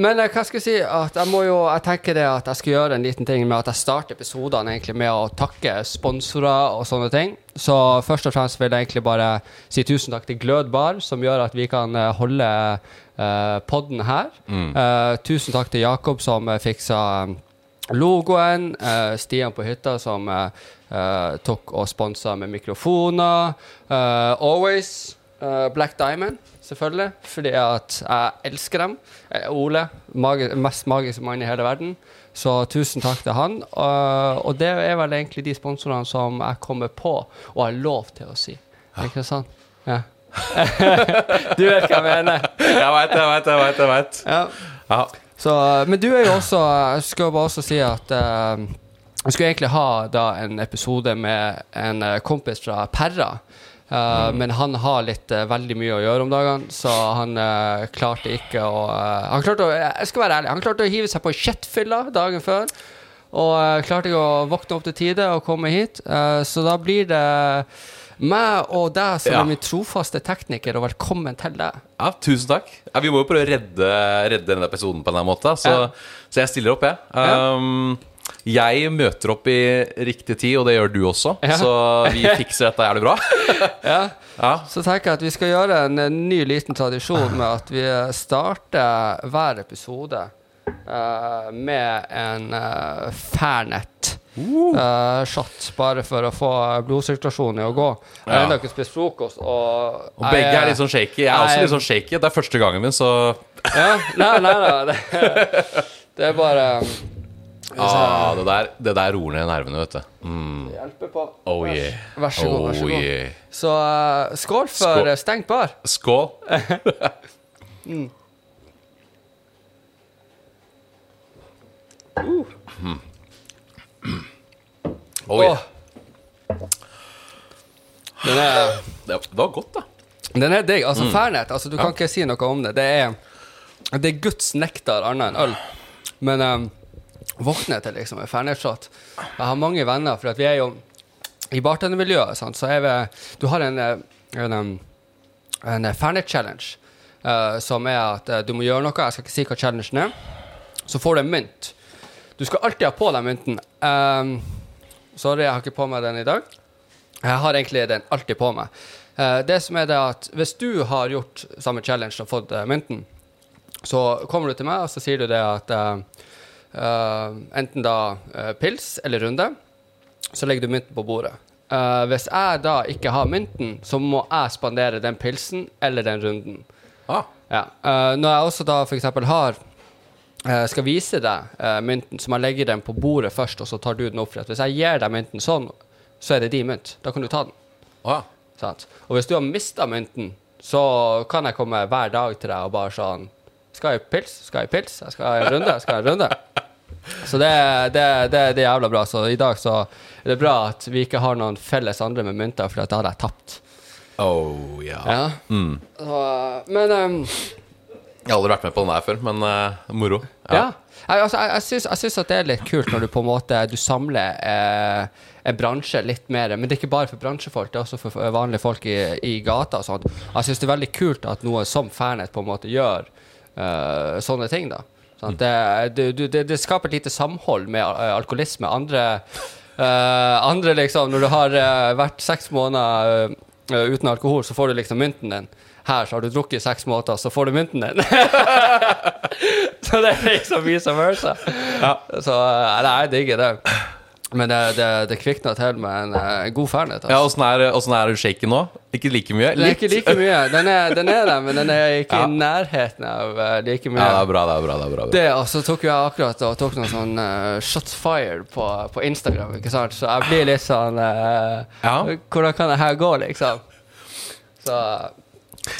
Men eh, hva skal jeg si? At jeg må jo Jeg tenker det at jeg skal gjøre en liten ting med at jeg starter episodene egentlig med å takke sponsorer og sånne ting. Så først og fremst vil jeg egentlig bare si tusen takk til Glødbar, som gjør at vi kan eh, holde uh, podden her. Eh, tusen takk til Jakob, som uh, fiksa logoen. Uh, Stian på hytta, som tok og sponsa med mikrofoner. Always Black Diamond, selvfølgelig, fordi at jeg elsker dem. Eh, Ole, magi mest magiske mann i hele verden. Så tusen takk til han. Eh, og det er vel egentlig de sponsorene som jeg kommer på og har lov til å si. Ikke sant? Ja. du vet hva jeg mener. Jeg veit, jeg veit, jeg veit. Jeg vet. Ja. Ja. Så, men du er jo også Jeg skal bare også si at uh, jeg skulle egentlig ha da en episode med en eh, kompis fra Perra. Eh, Men han har litt uh, veldig mye å gjøre om dagene, så han uh, klarte ikke å Han klarte å Jeg skal være ærlig, han klarte å hive seg på kjettfylla dagen før. Og klarte ikke å våkne opp til tide og komme hit. Så da blir det meg og deg som Ja. er min trofaste tekniker, og velkommen til deg. Ja, tusen takk. Ja, vi må jo prøve å redde, redde denne episoden på en eller annen måte. Så, Ja. så jeg stiller opp, jeg. Um, jeg møter opp i riktig tid, og det gjør du også. Ja. Så vi fikser dette jævlig bra. Ja. Ja. Så tenker jeg at vi skal gjøre en, ny liten tradisjon med at vi starter hver episode uh, med en uh, Fernet. Uh. shot, bare for å få blodsirkulasjonen i å gå. Jeg har ennå ikke spist frokost. Og, Og begge er litt sånn shaky. Jeg er også litt sånn shaky. Det er første gangen min, så ja, Nei, nei, nei. Det, det er bare ah, det, der, det der roer ned nervene, vet du. Mm. Hjelper på. Oh yeah. Vær så god. Vær så Oh yeah. Så uh, skål for Skål. stengt bar. Skål. Oh yeah. Den er Det var godt, da. Den er digg. Altså, Mm. Fernet, altså, du kan ikke si noe om det. Det er, det er Guds nektar annet enn øl. Men um, våkne til liksom en Fernet-shot Jeg har mange venner, for vi er jo i bartendermiljøet, så er vi Du har en, eh, en, um, en Fernet-challenge, uh, som er at uh, du må gjøre noe. Jeg skal ikke si hva challengen er. Så får du en mynt. Du skal alltid ha på deg mynten. Um, sorry, jeg har ikke på meg den i dag. Jeg har egentlig den alltid på meg. Uh, det som er det at Hvis du har gjort samme challenge og fått eh, mynten, så kommer du til meg og så sier du det at eh, eh, enten da eh, pils eller runde, så legger du mynten på bordet. Uh, hvis jeg da ikke har mynten, så må jeg spandere den pilsen eller den runden. Ah. Ja. Uh, når jeg også da f.eks. har uh, skal vise deg eh, mynten, så må jeg legge den på bordet først, og så tar du den opp. Hvis jeg gir deg mynten sånn, så er det din mynt. Da kan du ta den. Ah. Og hvis du har mista mynten, så kan jeg komme hver dag til deg og bare sånn Skal jeg pils? Skal jeg pils? Jeg skal ha en runde? Skal jeg en runde? Så det, det, det, det er jævla bra. Så i dag så er det bra at vi ikke har noen felles andre med mynter, for da hadde jeg tapt. Oh, ja. Ja. Mm. Så, men um, Jeg har aldri vært med på den der før, men uh, moro. Ja. Jeg, altså, jeg, jeg, syns, jeg syns at det er litt kult når du på en måte Du samler eh, en bransje litt mer. Men det er ikke bare for bransjefolk, det er også for vanlige folk i, i gata. og sånt. Jeg syns det er veldig kult at noe som Fernet på en måte gjør eh, sånne ting. da sant? Det, du, det, det skaper et lite samhold med eh, alkoholisme. Andre, uh, andre liksom Når du har uh, vært seks måneder uten alkohol, så får du liksom mynten din. Her så har du drukket seks måneder, så får du mynten din. så det er liksom vice versa. Så eh, nei, jeg digger det. Men det, det, det kvikna til med en eh, god fernet. Ja, Altså. Åssen er, åssen er shaken nå? Ikke like mye? Den er ikke like mye. Den er, den er der, men den er ikke Ja. i nærheten av eh, like mye. Ja, det er bra, det er bra. det er bra, det er bra. Det, og så tok jeg akkurat og tok noen sånn eh, shots fired på, på Instagram, ikke sant? Så jeg blir litt sånn eh, Ja. Hvordan kan det her gå, liksom? Så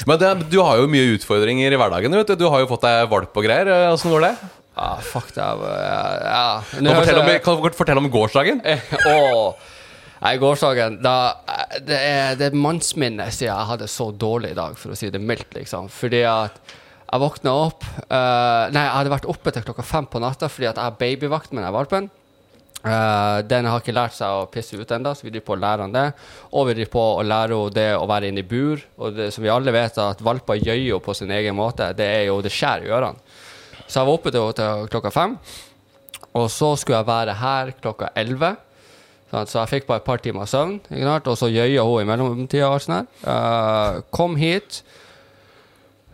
Men det, du har jo mye utfordringer i hverdagen. Vet du. du har jo fått deg valp og greier. Eh, Åssen går det? Ah, fuck det. Ja. ja. Kan du fortelle om, kan du fortelle om gårsdagen? Åh Nei, gårsdagen da, Det er, det er mannsminne siden jeg hadde så dårlig i dag, for å si det mildt, liksom. Fordi at jeg våkna opp uh, Nei, jeg hadde vært oppe til klokka fem på natta fordi at jeg har babyvakt med den valpen. Uh, den har ikke lært seg å pisse ut ennå, så vi driver på å lære han det. Og vi driver på å lære henne det å være inne i bur. Og det, som vi alle vet, at valper gjør jo på sin egen måte. Det er jo det skjærer i ørene. Så jeg var oppe til, til klokka fem. Og så skulle jeg være her klokka elleve. Så jeg fikk bare et par timer søvn. Og så jøya hun i mellomtida. her. Eh, kom hit.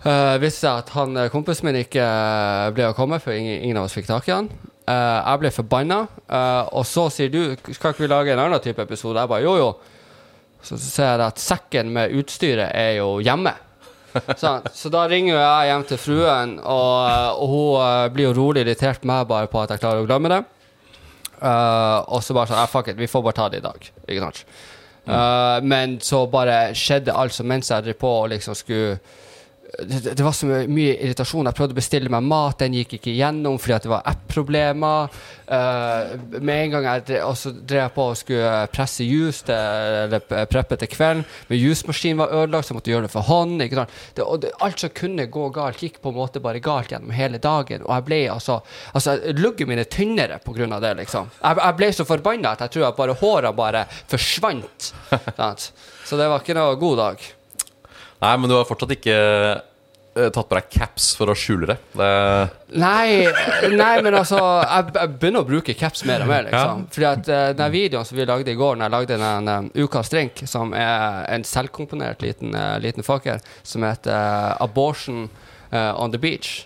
Uh, visste at han, eh, kompisen min ikke ble å komme, for ingen, ingen av oss fikk tak i han. Uh, jeg ble forbanna, uh, og så sier du Skal ikke vi lage en annen type episode? Jeg bare jo, jo. Så ser jeg at sekken med utstyret er jo hjemme. Sant? Så da ringer jo jeg hjem til fruen, og, og hun eh, blir jo rolig irritert med meg bare på at jeg klarer å glemme det. Uh, og så bare sånn ah, Fuck it, vi får bare ta det i dag. Ikke sant? Eh, men så bare skjedde alt som mens jeg drev på og liksom skulle det, var så mye, irritasjon. Jeg prøvde å bestille meg mat, den gikk ikke igjennom fordi det var app-problemer. Uh, med en gang jeg drev, og så drev jeg på og skulle presse juice til, eller preppe til kvelden, men jusmaskinen var ødelagt, så jeg måtte gjøre det for hånd. Det, det, alt som kunne gå galt, gikk på en måte bare galt gjennom hele dagen. Og jeg ble altså altså Luggen min er tynnere på grunn av det, liksom. Jeg, jeg ble så forbanna at jeg tror at bare håra bare forsvant. Så det var ikke noe god dag. Nei, men du har fortsatt ikke eh, tatt på deg caps for å skjule det. det Nei, nei, men altså Jeg, jeg begynner å bruke caps mer og mer, liksom. Fordi at uh, den videoen som vi lagde i går, når jeg lagde den um, Ukas drink, som er en selvkomponert liten, uh, liten fucker, som heter uh, Abortion on the Beach.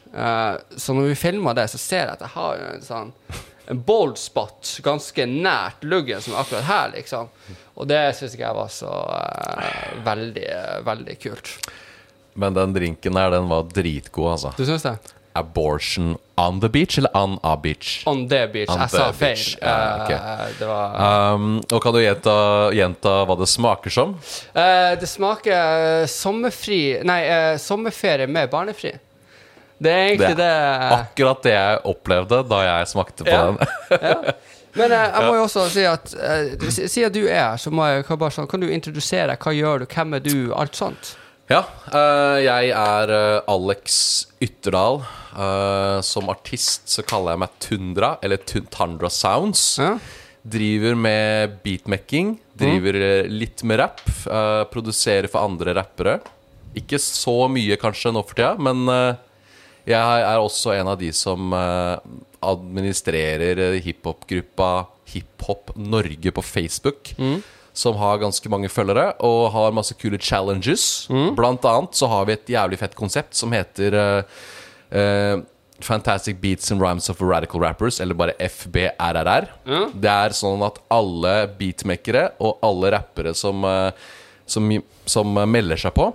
Så når vi filmer det, så ser jeg at jeg har en sånn en bold spot ganske nært luggen, som akkurat her, liksom. Og det syns ikke jeg var så uh, veldig, veldig kult. Men den drinken der, den var dritgod, altså. Du syns det? Abortion on the beach eller on a beach? On the beach. On jeg the sa feil. beach, ja, ok. Eh, det var Um, og kan du gjenta, gjenta hva det smaker som? Uh, det smaker sommerfri Nei, uh, sommerferie med barnefri. Det er egentlig det, Akkurat det jeg opplevde da jeg smakte på Ja. den. ja. Men eh, jeg må jo også si at eh, Siden du er her, så må jeg bare sånn, kan du introdusere? Hva gjør du? Hvem er du? Alt sånt. Ja, eh, jeg er eh, Alex Ytterdal. Eh, som artist så kaller jeg meg Tundra, eller Tun Tundra Sounds. Ja. Driver med beatmaking. Driver eh, litt med rapp. eh, produserer for andre rappere. Ikke så mye kanskje nå for tida, men eh, jeg er også en av de som eh, administrerer hiphopgruppa hiphop-gruppa Hiphop Norge på Facebook. Som har ganske mange følgere og har masse kule challenges. Blant annet så har vi et jævlig fett konsept som heter uh, uh, Fantastic Beats and Rhymes of Radical Rappers, eller bare FBRRR. Det er sånn at alle beatmakere og alle rappere som, eh, som, som melder seg på,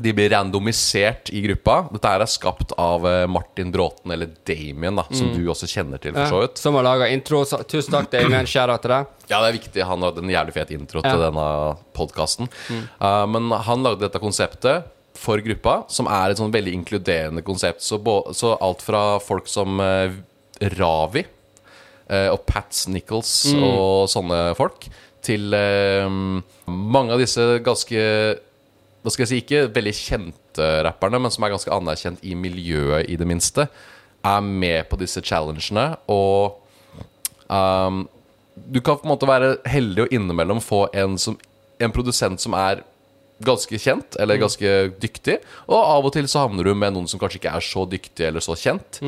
de blir randomisert i gruppa. Dette her er skapt av eh, Martin Bråten, eller Damien, da, som du også kjenner til. for så vidt Som har laga intro. Så, tusen takk, Damien. Kjære til deg. Ja, det er viktig. Han hadde en jævlig fet intro til denne podkasten. men han lagde dette konseptet for gruppa, som er et sånn veldig inkluderende konsept. Så, så alt fra folk som uh, Ravi uh, og Pats Nichols og sånne folk, til mange av disse ganske hva skal jeg si, ikke veldig kjente rapperne, men som er ganske anerkjent i miljøet, i det minste, er med på disse challengene. Og um, du kan på en måte være heldig og innimellom få en, som, en produsent som er ganske kjent, eller ganske dyktig. Og av og til så havner du med noen som kanskje ikke er så dyktig eller så kjent.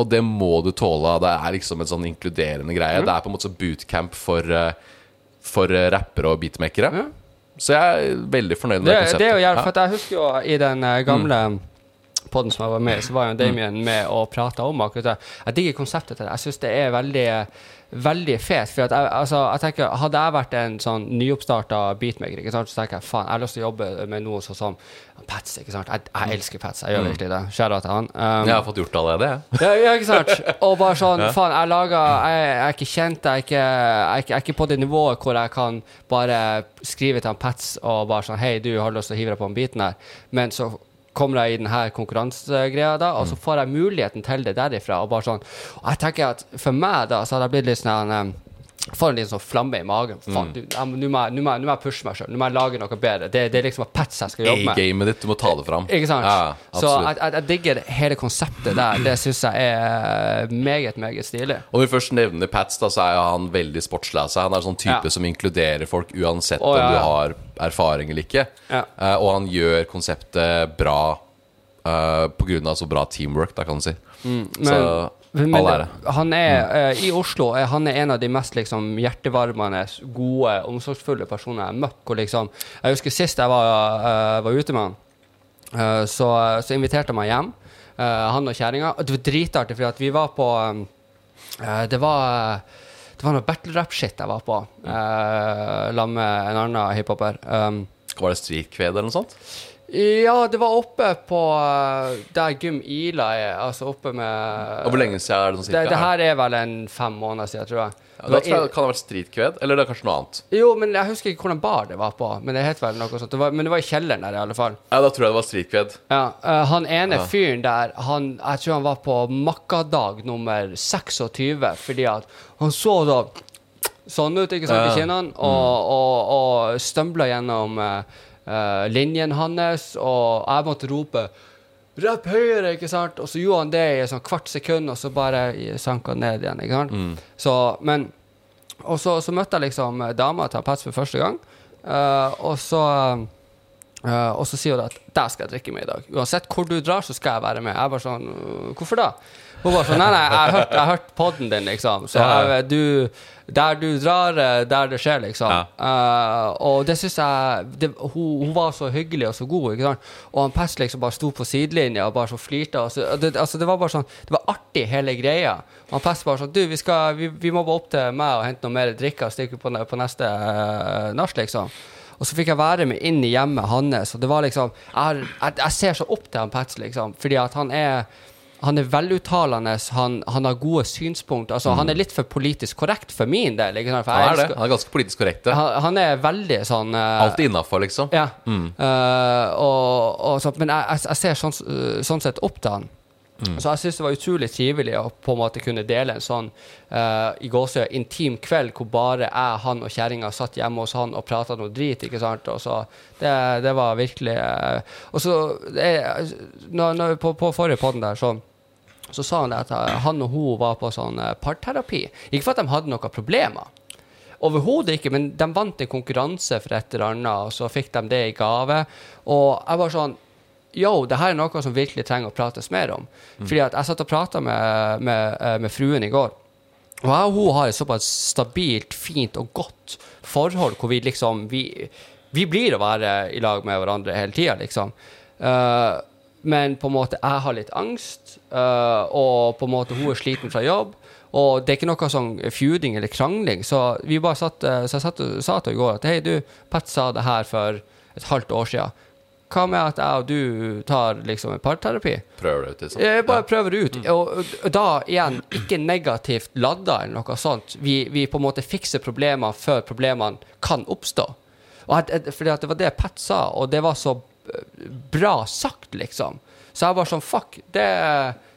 Og det må du tåle. Det er liksom en sånn inkluderende greie. Det er på en måte bootcamp for, eh, for eh, rappere og beatmakere. Ja. Så jeg er veldig fornøyd med Det, det, konseptet. det er jo jævlig, for jeg husker jo i den gamle gamle podden som jeg var med så var jo Damien med og prata om akkurat det. Jeg digger konseptet til det. Jeg syns det er veldig Veldig fet. For jeg, altså, jeg tenker, Hadde jeg vært en sånn nyoppstarta beatmaker, ikke sant, så tenker jeg faen, jeg har lyst til å jobbe med noe sånn som Pats. ikke sant? Jeg, jeg elsker Pats. Jeg gjør virkelig det. Kjære til han. Um, Jeg har fått gjort allerede, jeg. ja, ja, ikke sant? Og bare sånn, faen, jeg lager jeg, jeg er ikke kjent, jeg er ikke, jeg, jeg er ikke på det nivået hvor jeg kan bare skrive til han Pats og bare sånn Hei, du har lyst til å hive deg på den biten her. Men så kommer jeg i denne konkurransegreia, da, og så får jeg muligheten til det derifra. Og bare sånn Og jeg tenker at for meg, da, så hadde jeg blitt litt sånn um, Får en liten sånn flamme i magen. Faen, du, Nå må, jeg- nå må, jeg- nå må jeg pushe meg sjøl. Nå må jeg lage noe bedre. Det, det er liksom Pats jeg skal jobbe med. A-gamet ditt, du må ta det fram. Ikke sant? Ja, så absolutt. jeg, jeg, jeg digger hele konseptet der. Det syns jeg er meget, meget stilig. Om vi først nevner Pats, da, så er jo han veldig sportslig av seg. Han er sånn type Ja. som inkluderer folk uansett Å, ja, om du ja. har erfaring eller ikke. Ja. Eh, og han gjør konseptet bra uh, på grunn av så bra teamwork, da, kan du si. men- så Men ære. han er uh, i Oslo er han er en av de mest liksom, hjertevarmende, gode, omsorgsfulle personene jeg har møtt. Liksom, jeg husker sist jeg var, uh, var ute med han, uh, så, så inviterte han meg hjem. han og kjerringa. Det var dritartig, for vi var på um, Det var det var noe battle rap-shit jeg var på, uh, sammen med en annen hiphoper. Um, Var det Streetkved eller noe sånt? Ja, det var oppe på eh, der Gym Ila er, altså oppe med Og hvor lenge siden er det sånn det, cirka? det her er vel en fem måneder siden, tror jeg. Ja, da tror jeg det kan ha vært stridkved eller det er kanskje noe annet. Jo, men jeg husker ikke hvordan bar det var på. Men det het vel noe sånt. Det var, men det var i kjelleren der, i alle fall. Ja, da tror jeg det var stridkved Ja, eh, Han ene Ja. fyren der, han, jeg tror han var på makkadag nummer 26, fordi at han så da sånn ut, ikke sant, i kinnene, og, og, og stømbla gjennom eh, eh, linjen hans, og jeg måtte rope Rapp høyere, ikke sant? Og så gjorde han det i et sånn kvart sekund, og så bare sank han ned igjen. ikke sant? Så, men Og så, så møtte jeg liksom dama til Pats for første gang, uh, og så eh, og så sier hun at 'der skal jeg drikke med i dag'. Uansett hvor du drar, så skal jeg være med. Jeg bare sånn «Øh, 'Hvorfor da?' Hun bare sånn 'Nei, nei, jeg har hørt, hørt podden din, liksom'. Så jeg, du Der du drar, eh, der det skjer, liksom. Ja. Uh, og det syns jeg det, hun, hun var så hyggelig og så god, ikke sant. Og han Pest liksom bare sto på sidelinja og bare så flirte. Det, altså, det var bare sånn Det var artig, hele greia. Og han Pest bare sånn 'Du, vi, skal, vi, vi må bare opp til meg og hente noe mer drikke og stikke på, på neste uh, nach', liksom. Og så fikk jeg være med inn i hjemmet hans, og det var liksom Jeg, jeg, jeg ser så opp til han Pats, liksom, fordi at han er han er veluttalende, han, han har gode synspunkt. Altså, Han er litt for politisk korrekt for min del. Liksom? For Han er det. Han er ganske politisk korrekt. han, han er veldig sånn uh, Alltid innafor, liksom. Ja. Eh, og, og så, men jeg, jeg, jeg ser sånn, eh, sånn sett opp til han. Så jeg syns det var utrolig trivelig å på en måte kunne dele en sånn uh, i gåsøya intim kveld hvor bare jeg, han og kjerringa satt hjemme hos han og prata noe drit. ikke sant? Og så, det, det var virkelig uh, Og så det, når, når, på, på forrige podden der, så så sa han at eh, han og hun var på sånn parterapi. Ikke for at de hadde noen problemer. Overhodet ikke, men de vant en konkurranse for et eller annet, og så fikk de det i gave. Og jeg var sånn Yo, det her er noe som virkelig trenger å prates mer om. Fordi at jeg satt og prata med, med, eh, med fruen i går. Og jeg og hun har et såpass stabilt, fint og godt forhold hvor vi liksom Vi, vi blir å være i lag med hverandre hele tida, liksom. Uh, men på en måte jeg har litt angst, uh, og på en måte hun er sliten fra jobb. Og det er ikke noe sånn feuding eller krangling. Så vi bare satt, så jeg satt, og sa til henne i går at hei, du, Pat sa det her for et halvt år siden. Hva med at jeg og du tar liksom en parterapi? Prøver det ut, liksom. Jeg bare prøver det ut. Mm. og da igjen, ikke negativt ladda eller noe sånt. Vi, vi på en måte fikser problemer før problemene kan oppstå. Og fordi det var det Pat sa, og det var så eh, bra sagt, liksom. Så jeg var sånn Fuck, det,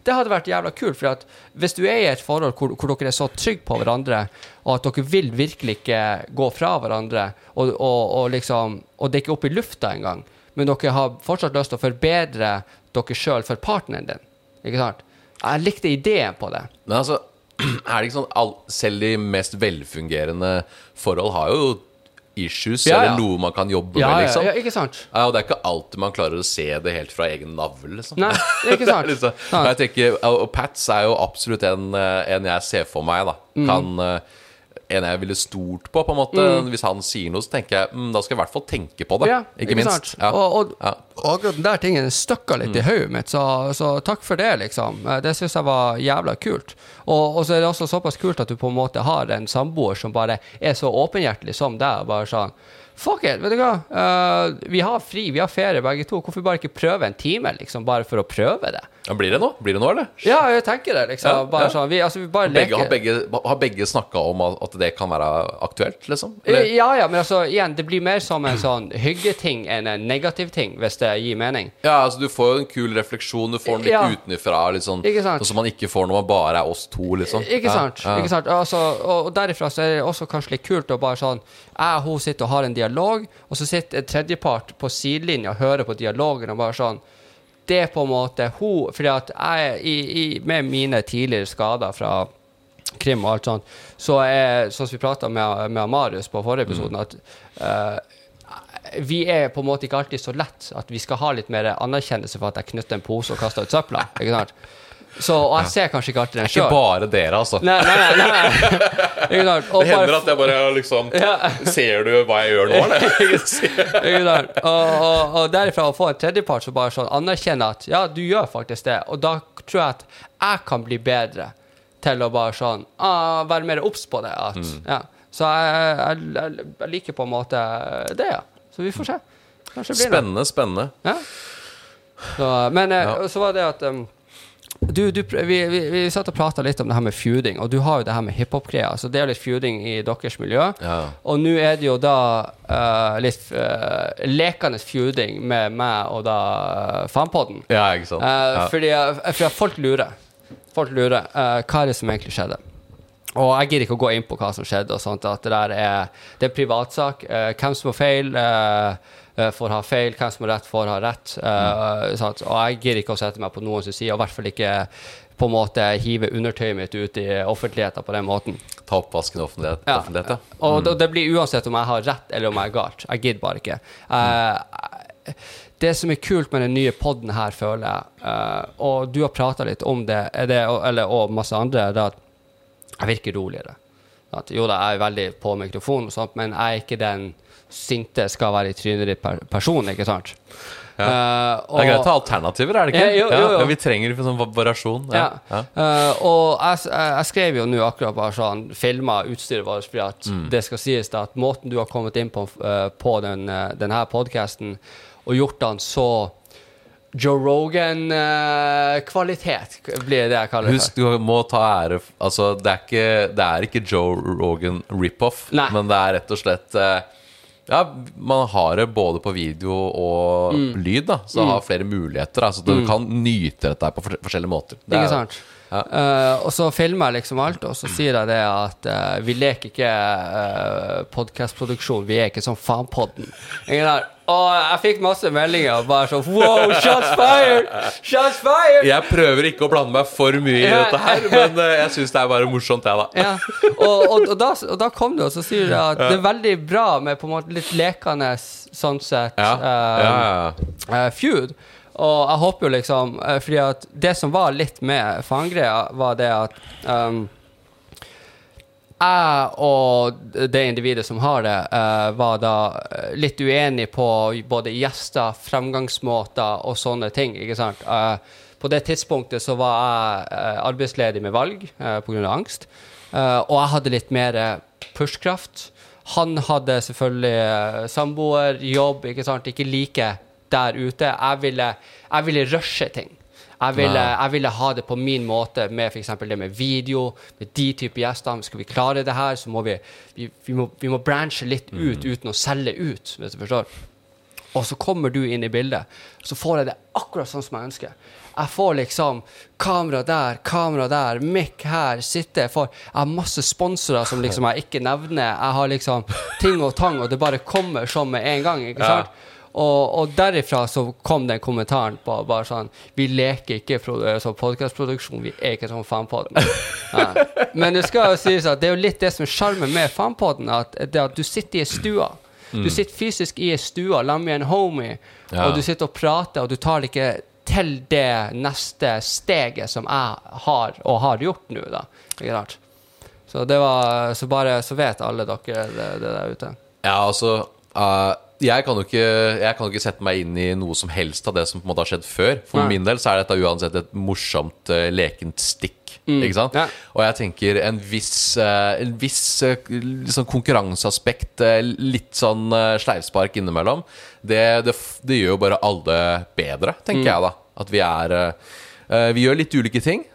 det hadde vært jævla kult. For hvis du er i et forhold hvor, hvor dere er så trygge på hverandre, og at dere vil virkelig ikke gå fra hverandre, og, og, og liksom Og det er ikke oppe i lufta engang, men dere har fortsatt lyst til å forbedre dere sjøl for partneren din. Ikke sant? Jeg likte ideen på det. Men altså, er det ikke sånn Selv de mest velfungerende forhold har jo issues, Ja, ja. eller noe man kan jobbe Ja, med, ja, liksom. ja, ikke sant? Ja, og det er ikke alltid man klarer å se det helt fra egen navl, liksom. Nei, ikke sant? liksom. Sant. Jeg tenker, og Pats er jo absolutt en, eh, en jeg ser for meg, da. Mm. Kan eh, En jeg ville stolt på, på en måte. Hvis han sier noe, så tenker jeg mm, da skal jeg i hvert fall tenke på det. Ja, ikke, minst. sant? Ja. Og, og, Ja. og akkurat den der tingen støkka litt i hodet mitt, så, så takk for det, liksom. Eh, Det syns jeg var jævla kult. Og, og så er det også såpass kult at du på en måte har en samboer som bare er så åpenhjertelig som deg. og bare sånn Fuck it, vet du hva. Uh, vi har fri, vi har ferie begge to. Hvorfor bare ikke prøve en time, liksom? Bare for å prøve det. Ja, blir det noe? Blir det noe, eller? Ja, jeg tenker det, liksom. Bare sånn, vi, altså, vi bare Begge, leker. har begge, har begge snakka om at at det kan være aktuelt, liksom? Eller? Ja, ja, men altså, igjen, det blir mer som en sånn hyggeting enn en negativ ting, hvis det gir mening. Ja, altså Du får jo en kul refleksjon. Du får den litt Ja. utenfra. Litt sånn, Sånn som man ikke får når man bare er oss to. liksom Ikke sant? ja. Ikke sant? Altså, og, og derifra så er det også kanskje litt kult å bare sånn Jeg og hun sitter og har en dialog, og så sitter en tredjepart på sidelinja og hører på dialogen og bare sånn Det på en måte hun Fordi at jeg, i, i, med mine tidligere skader fra krim og alt sånt, så er sånn som vi prata med, med Marius på forrige episode, at uh, vi er på en måte ikke alltid så lett at vi skal ha litt mer anerkjennelse for at jeg knytter en pose og kaster ut søpla. Ikke sant? Så, og jeg ser kanskje ikke alltid den Ikke bare dere, altså. Nei, nei, nei. nei. Det hender at jeg bare liksom. Ser du hva jeg gjør nå, eller? Og, og, og derifra å få en tredjepart som bare sånn anerkjenner at ja, du gjør faktisk det, og da tror jeg at jeg kan bli bedre til å bare sånn ah, være mer obs på det. At, Mm. ja. Så jeg, jeg, jeg, liker på en måte det, ja. Så vi får se. Kanskje det. Spennende, spennende. Ja. Så, men eh, Ja. så var det at um, du, du, vi, vi, vi satt og prata litt om det her med feuding, og du har jo det her med hiphop-greia. Så det er jo litt feuding i deres miljø. Ja. Og nå er det jo da uh, litt uh, lekende feuding med meg og da uh, Fanpodden. Ja, ikke sant. Uh, Ja. fordi, fordi folk lurer. Folk lurer. hva er det som egentlig skjedde? Og jeg gidder ikke å gå inn på hva som skjedde. og sånt, at Det der er, det er privatsak. Uh, hvem som har feil, eh, får ha feil. Hvem som har rett, får ha rett. eh, sant? Og jeg gidder ikke å sette meg på noens side, og i hvert fall ikke på en måte hive undertøyet mitt ut i offentligheten på den måten. Ta oppvasken i offentlighet. Ja. offentligheten. Mm. Og det, det blir uansett om jeg har rett eller om jeg er galt. Jeg gidder bare ikke. Uh, det som er kult med den nye poden her, føler jeg, uh, og du har prata litt om det, det eller, og masse andre, det er at jeg virker roligere. At, jo da, jeg er veldig på mikrofonen, og sånt, men jeg er ikke den sinte skal være i trynet ditt per person, ikke sant? Eh, Det er greit å ha alternativer, er det ikke? Ja, jo, jo, jo. Ja, vi trenger en sånn variasjon. Ja. Ja. Ja. Eh, og jeg, jeg, jeg skrev jo nå akkurat bare sånn Filma utstyret vårt fordi at Mm. det skal sies da at måten du har kommet inn på, uh, på den, uh, denne podkasten og gjort den så Joe Rogan-kvalitet, blir det jeg kaller det. Husk, du må ta ære Altså, det er ikke, det er ikke Joe Rogan rip-off, men det er rett og slett eh, Ja, man har det både på video og Mm. lyd, da, så har flere muligheter. Da, så du kan nyte dette på forskjellige måter. Det Ikke sant? Ja. Uh, og så filmer jeg liksom alt, og så sier jeg det at uh, vi leker ikke uh, podkastproduksjon, vi er ikke som fanpodden. Ingen sant? Og jeg fikk masse meldinger og bare sånn Wow, shots fired! Shots fired! Jeg prøver ikke å blande meg for mye i dette her, men eh, jeg syns det er bare morsomt, jeg, da. Ja, og, og, og, da, og da kom du, og så sier du at det er veldig bra med på en måte litt lekende sånn sett Ja, ja, ja. eh, feud. Og jeg håper jo liksom Fordi at det som var litt med fangreia, var det at um, jeg og det individet som har det, eh, var da eh, litt uenig på både gjester, fremgangsmåter og sånne ting. ikke sant? Eh, på det tidspunktet så var jeg arbeidsledig med valg uh, pga. angst. Og jeg hadde litt mer pushkraft. Han hadde selvfølgelig samboer, jobb, ikke sant? Ikke like der ute. Jeg ville, jeg ville rushe ting. Jeg ville, jeg ville ha det på min måte med f.eks. det med video, med de type gjester. Skal vi klare det her, så må vi, vi, vi, må, vi må branche litt ut uten å selge ut, hvis du forstår. Og så kommer du inn i bildet, så får jeg det akkurat sånn som jeg ønsker. Jeg får liksom kamera der, kamera der, mic her, sitte. Jeg, får, jeg har masse sponsorer som liksom jeg ikke nevner. Jeg har liksom ting og tang, og det bare kommer sånn med en gang. ikke Ja. Og, og derifra så kom den kommentaren på bare sånn Vi leker ikke sånn podkastproduksjon, vi er ikke sånn fanpodden. Ja. Men det skal jo sies at det er jo litt det som er sjarmen med fanpodden, at, det at du sitter i stua. Du sitter fysisk i ei stue sammen med en homie, Ja. og du sitter og prater, og du tar det ikke til det neste steget som jeg har og har gjort nå, da. Ikke sant? Så det var Så bare så vet alle dere det, det der ute. Ja, altså eh, jeg, kan ikke, jeg kan jo ikke sette meg inn i noe som helst av det som på en måte har skjedd før. For Nei. min del så er dette uansett et morsomt, uh, lekent stikk. Ikke sant? Ja. Og jeg tenker en viss, uh, en viss uh, litt sånn konkurranseaspekt, eh, litt sånn eh, sleivspark innimellom, det, det, det gjør jo bare alle bedre, tenker jeg da. At vi er eh, eh, Vi gjør litt ulike ting,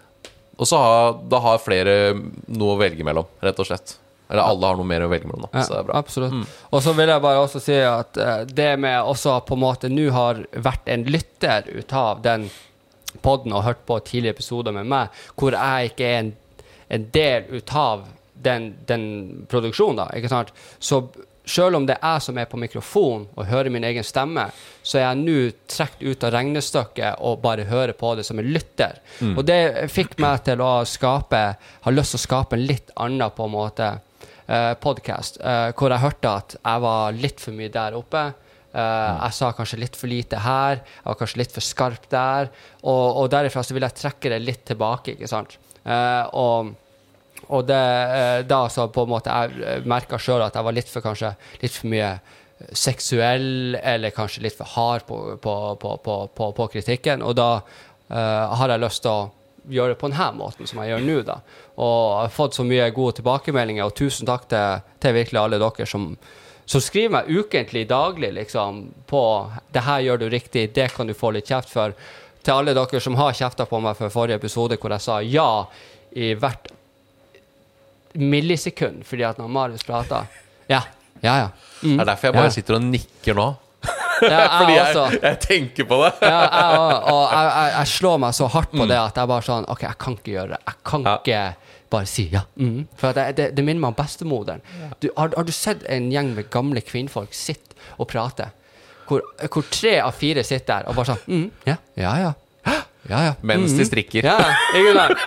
og så har, da har flere noe å velge mellom, rett og slett. Eller alle har noe mer å velge mellom, da. Så det er bra. Absolutt. Og så vil jeg bare også si at eh, det med også på en måte nå har vært en lytter ut av den podden og hørt på tidligere episoder med meg, hvor jeg ikke er en, en del ut av den, den produksjonen, da, ikke sant? Så selv om det er jeg som er på mikrofon og hører min egen stemme, så er jeg nå trukket ut av regnestykket og bare hører på det som en lytter. Og det fikk meg til å skape, har lyst til å skape en litt annen på en måte eh, podcast, eh, hvor jeg hørte at jeg var litt for mye der oppe. Eh, Jeg sa kanskje litt for lite her, jeg var kanskje litt for skarp der. Og, og derifra så vil jeg trekke det litt tilbake, ikke sant. Uh, og og det, uh, da så på en måte jeg merka sjøl at jeg var litt for kanskje litt for mye seksuell, eller kanskje litt for hard på, på, på, på, kritikken. Og da har jeg lyst til å gjøre det på denne måten som jeg gjør nå, da. Og har fått så mye gode tilbakemeldinger, og tusen takk til, til virkelig alle dere som, som skriver meg ukentlig, daglig, liksom, på 'det her gjør du riktig', det kan du få litt kjeft for. Til alle dere som har kjefta på meg for forrige episode, hvor jeg sa ja i hvert millisekund fordi at når Marius prater Ja, ja, ja. Mm. Det er derfor jeg bare Ja. sitter og nikker nå. ja Fordi jeg jeg, tenker på det. Ja, jeg, og, og jeg, jeg, jeg slår meg så hardt på det at jeg bare sånn OK, jeg kan ikke gjøre det. Jeg kan ikke bare si ja. Mm. For det, det, det minner meg om bestemoderen. Du, har, har du sett en gjeng med gamle kvinnfolk sitte og prate? Hvor, hvor tre av fire sitter der og bare sånn mm, Ja, ja, ja. Ja, ja. Mens de strikker. Ja, ikke sant?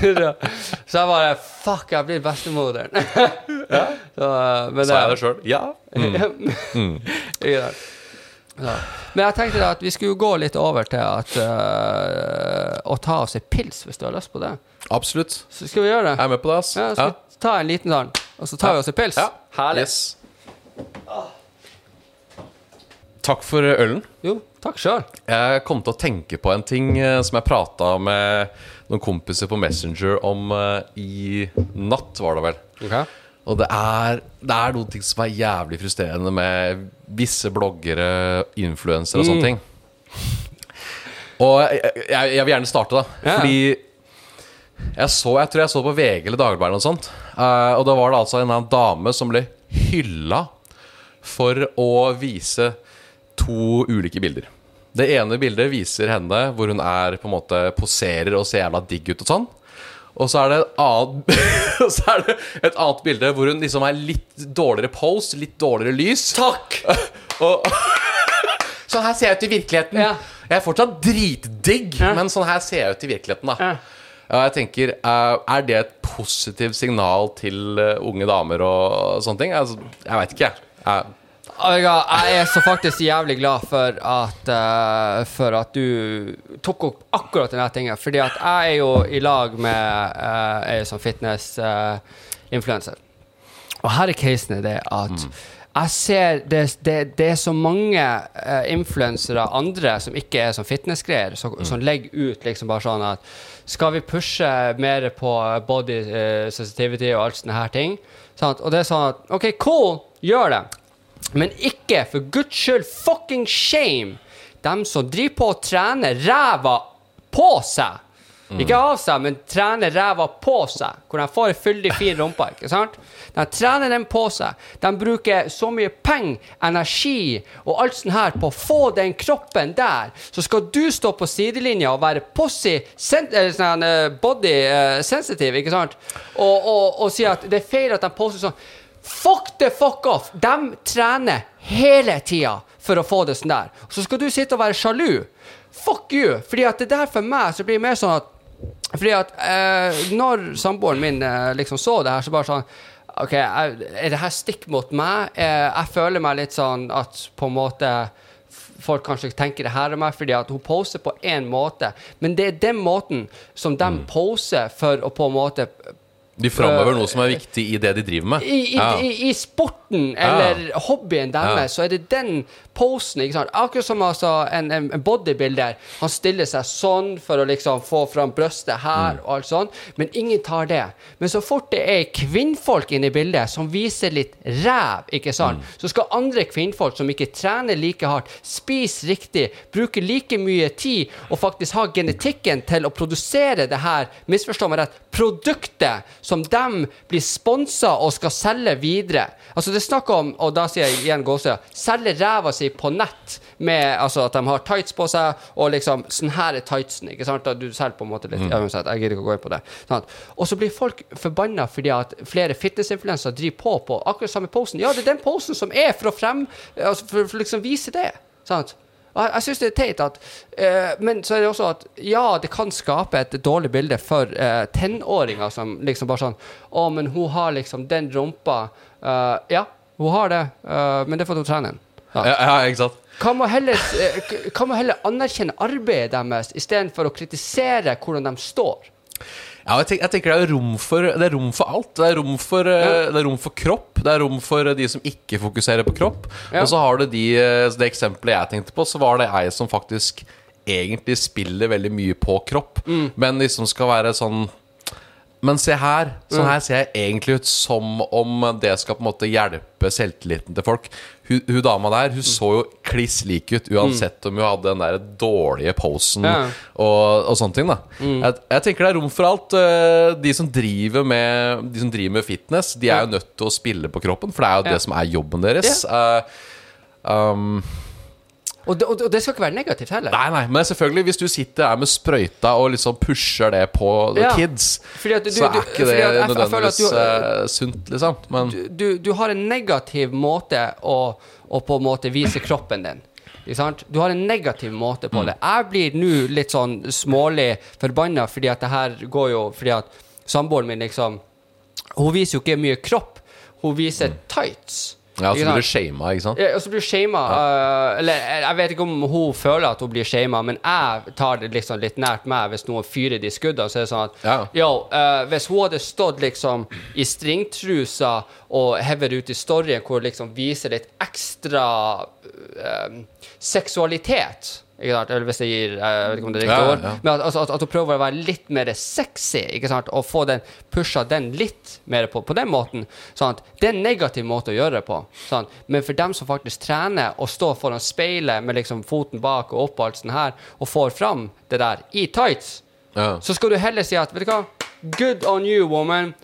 Så jeg bare Fuck, jeg blir bestemoderen. bestemoderen. Så, uh, men Sa jeg det sjøl? Ja. Ikke sant? Ja. Men jeg tenkte at vi skulle gå litt over til at uh, å ta oss en pils, hvis du har lyst på det. Absolutt. Så skal vi gjøre det. Jeg er med på det, ass. Ja, skal vi ta en liten sånn, og så tar vi oss en pils? Ja. Herlig. Yes. Takk for ølen. Jo, takk sjøl. Jeg kom til å tenke på en ting eh, som jeg prata med noen kompiser på Messenger om uh, i natt, var det vel. Og det er, det er noen ting som er jævlig frustrerende med visse bloggere, influensere og sånne ting. Og jeg, jeg, jeg vil gjerne starte, da. Ja. Fordi jeg så Jeg tror jeg så på VG eller Dagbladet eller noe sånt. eh, og da var det altså en annen dame som ble hylla for å vise to ulike bilder. Det ene bildet viser henne hvor hun er på en måte poserer og ser jævla digg ut og sånn. Og så er det et annet, så er det et annet bilde hvor hun liksom er litt dårligere pose, litt dårligere lys. Takk! Og, sånn her ser jeg ut i virkeligheten. Ja. Jeg er fortsatt dritdigg, Ja. men sånn her ser jeg ut i virkeligheten. da Ja. Jeg tenker, eh, Er det et positivt signal til eh, unge damer og sånne ting? Altså, jeg veit ikke, jeg. Jeg. Er så faktisk jævlig glad for at, uh, for at du tok opp akkurat denne tingen. Fordi at jeg er jo i lag med uh, ei sånn fitness-influenser. og her er casen det at jeg ser det, det, det er så mange uh, influensere, andre som ikke er sånn fitnessgreier, som, som legger ut liksom bare sånn at skal vi pushe mer på body eh, sensitivity og alt sånne her ting? Sant? Og det er sånn at OK, cool, gjør det. Men ikke, for guds skyld, fucking shame, dem som driver på å trene ræva på seg. Ikke av seg, men trener ræva på seg. Hvor de får en fyldig, fin rumpe. ikke sant? De trener den på seg. De bruker så mye penger, energi og alt sånt her på å få den kroppen der. Så skal du stå på sidelinja og være possy, sånn, eh, body eh, sensitive, ikke sant? Og, og, og si at det er feil at de poster sånn. Fuck the fuck off! De trener hele tida for å få det sånn der. Så skal du sitte og være sjalu. Fuck you! Fordi at det der for meg så blir det mer sånn at Fordi at eh, når samboeren min eh, liksom så det her, så bare sånn OK, er er det her stikk mot meg? Eh, jeg føler meg litt sånn at på en måte Folk kanskje tenker det her om meg fordi at hun poser på én måte, men det er den måten som de poser for å på en måte De framhever noe som er viktig i det de driver med. i, i, Ja. i, I sporten eller hobbyen deres, så er det den posen. Akkurat som altså en, en bodybuilder. Han stiller seg sånn for å liksom få fram brøstet her og alt sånt, men ingen tar det. Men så fort det er kvinnfolk inne i bildet som viser litt ræv, ikke sant, så skal andre kvinnfolk som ikke trener like hardt, spise riktig, bruke like mye tid og faktisk ha genetikken til å produsere det her, misforstå meg rett, produktet som de blir sponsa og skal selge videre. Altså Det er snakk om, og da sier jeg igjen gåsøya, selge ræva si på nett med altså at de har tights på seg, og liksom sånn her er tightsen. ikke sant? Du selger på en måte litt uansett, Jeg gidder ikke å gå inn på det. Sant? Og så blir folk forbanna fordi at flere fitnessinfluensere driver på på akkurat samme posen. Ja, det er den posen som er for å frem, altså for, for liksom vise det. sant? Jeg, jeg syns det er teit at uh, Men så er det også at ja, det kan skape et dårlig bilde for uh, tenåringer som liksom bare sånn Å, men hun har liksom den rumpa. uh, ja, hun har det, men det får hun trene. Ja. Ja, ja, ikke sant? Kan man heller, k- kan man heller anerkjenne arbeidet deres istedenfor å kritisere hvordan de står? Ja, jeg, tenker, jeg tenker det er rom for, det er rom for alt. Det er rom for, ja. det er rom for kropp, det er rom for eh, de som ikke fokuserer på kropp. Ja. Og så har du de eh, Det eksempelet jeg tenkte på, så var det ei som faktisk egentlig spiller veldig mye på kropp, Mm. men liksom skal være sånn men se her. Sånn Mm. her ser jeg egentlig ut som om det skal på en måte hjelpe selvtilliten til folk. Hun, hun dama der Mm. Hun så jo kliss lik ut, uansett om hun hadde den der dårlige posen Ja. Mm. og, og sånne ting. da jeg, jeg tenker det er rom for alt. Eh, De som driver med De som driver med fitness, de er jo nødt til å spille på kroppen, for det er jo det som er jobben deres. Eh, um, Og det, og det- skal ikke være negativt heller. nei, nei, men selvfølgelig, hvis du sitter der med sprøyta og liksom pusher det på Ja. kids, at du- så er ikke det jeg- jeg nødvendigvis du- eh, sunt, liksom. Men du, du har en negativ måte å, å på en måte vise kroppen din. Sant? Du har en negativ måte på det. Jeg blir nå litt sånn smålig forbanna fordi at det her går jo Fordi at samboeren min liksom Hun viser jo ikke mye kropp. Hun viser tights. Ja, så blir du shama, ikke sant? Ja, og så blir du shama. Uh, eller jeg jeg vet ikke om hun føler at hun blir shama, men jeg tar det liksom litt nært meg hvis noen fyrer de skuddene. Så er det sånn at Ja. yo, uh, hvis hun hadde stått liksom i stringtrusa og hever ut i storyen hvor hun liksom viser litt ekstra uh, seksualitet ikke sant? Eller hvis jeg gir Jeg vet ikke om det er riktig ord. ja. Men at, altså, at, at hun prøver å være litt mer sexy ikke sant? og få den pusha den litt mer på, på den måten. Sant? Det er en negativ måte å gjøre det på. Sant? Men for dem som faktisk trener og står foran speilet med liksom foten bak og opp og alt sånt her, og får fram det der i tights, Ja. så skal du heller si at Vet du hva? Good on you, woman.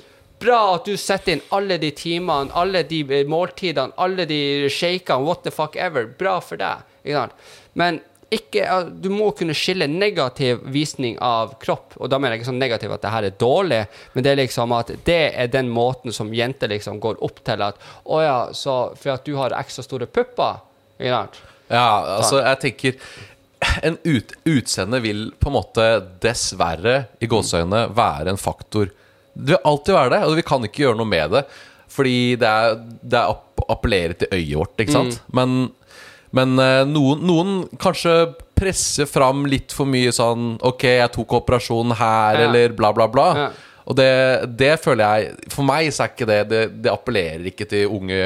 Bra at du setter inn alle de timene, alle de eh, måltidene, alle de shakene, what the fuck ever. Bra for deg. Ikke sant? Men ikke, du må kunne skille negativ visning av kropp. Og da mener jeg ikke sånn negativ at det her er dårlig, men det er liksom at det er den måten som jenter liksom går opp til at Å ja, så for at du har ekstra store pupper. Ikke sant? Ja, altså, jeg tenker En ut, utseende vil på en måte dessverre, i gåseøynene, være en faktor. Det vil alltid være det, og vi kan ikke gjøre noe med det. Fordi det er, det er app appellerer til øyet vårt, ikke sant? Men, men eh, noen, noen kanskje presser fram litt for mye sånn Ok, jeg tok operasjonen her, Ja. eller bla, bla, bla. Ja. Og det, det føler jeg For meg så er ikke det Det, det appellerer ikke til unge,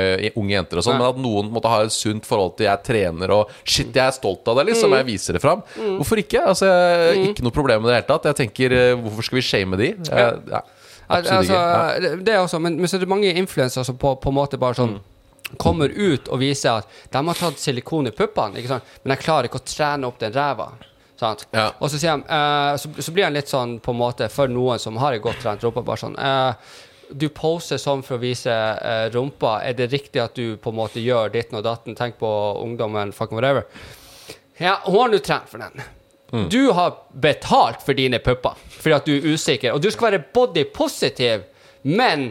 unge jenter og sånn, men at noen måtte ha et sunt forhold til jeg trener og Shit, jeg er stolt av det, liksom. Jeg viser det fram. Hvorfor ikke? Altså, jeg, Ikke noe problem med det i det hele tatt. Jeg tenker, eh, hvorfor skal vi shame de? Jeg, ja, absolutt Altså, ikke. Ja. det- det er også, men, men så er det mange influensere som på, på en måte bare sånn kommer ut og viser at de har tatt silikon i puppene, men de klarer ikke å trene opp den ræva. Sant? Ja. Og så, sier de, eh, så, så blir han litt sånn på en måte for noen som har en godt trent rumpe, bare sånn uh, Du poser sånn for å vise uh, rumpa. Er det riktig at du på en måte gjør ditten og datten? Tenk på ungdommen, fucking whatever. Ja, hun har nå trent for den. Du har betalt for dine pupper fordi at du er usikker, og du skal være body positive, men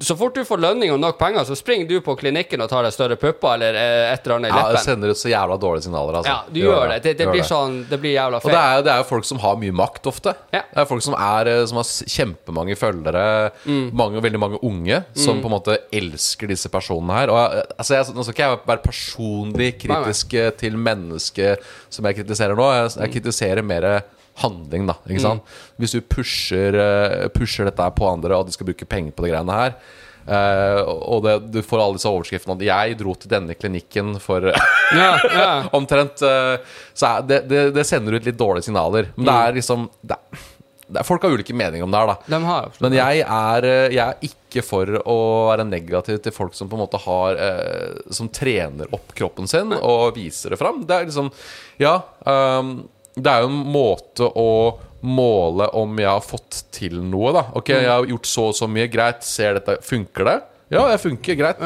så fort du får lønning og nok penger, så springer du på klinikken og tar deg større pupper eller eh, et eller annet i Ja, det sender ut så jævla dårlige signaler. Altså. Ja, du gjør det. Det, det Gjør blir sånn Det blir jævla Og det feil. er, det er jo folk som har mye makt ofte. Ja. Det er folk som, er, eh, som har kjempemange følgere. Mm. Mange, veldig mange unge som på en måte elsker disse personene her. Og eh, altså, jeg, Nå skal ikke jeg være personlig kritisk til mennesket som jeg kritiserer nå. Jeg, jeg kritiserer mer handling, da. Ikke sant? Hvis du pusher, eh, pusher dette på andre, og de skal bruke penger på de greiene her Uh, og det, du får alle disse overskriftene at 'jeg dro til denne klinikken for Ja, ja. Omtrent. Uh, Så det, det, det sender ut litt dårlige signaler. Men det er liksom det er, er, Folk har ulike meninger om det her, da. De har Men jeg er, jeg er ikke for å være negativ til folk som på en måte har uh, Som trener opp kroppen sin og viser det fram. Det er liksom Ja. ehm, det er jo en måte å måle om jeg har fått til noe, da. Ok, jeg har gjort så og så mye. Greit. Ser dette Funker det? Ja, jeg funker. Greit.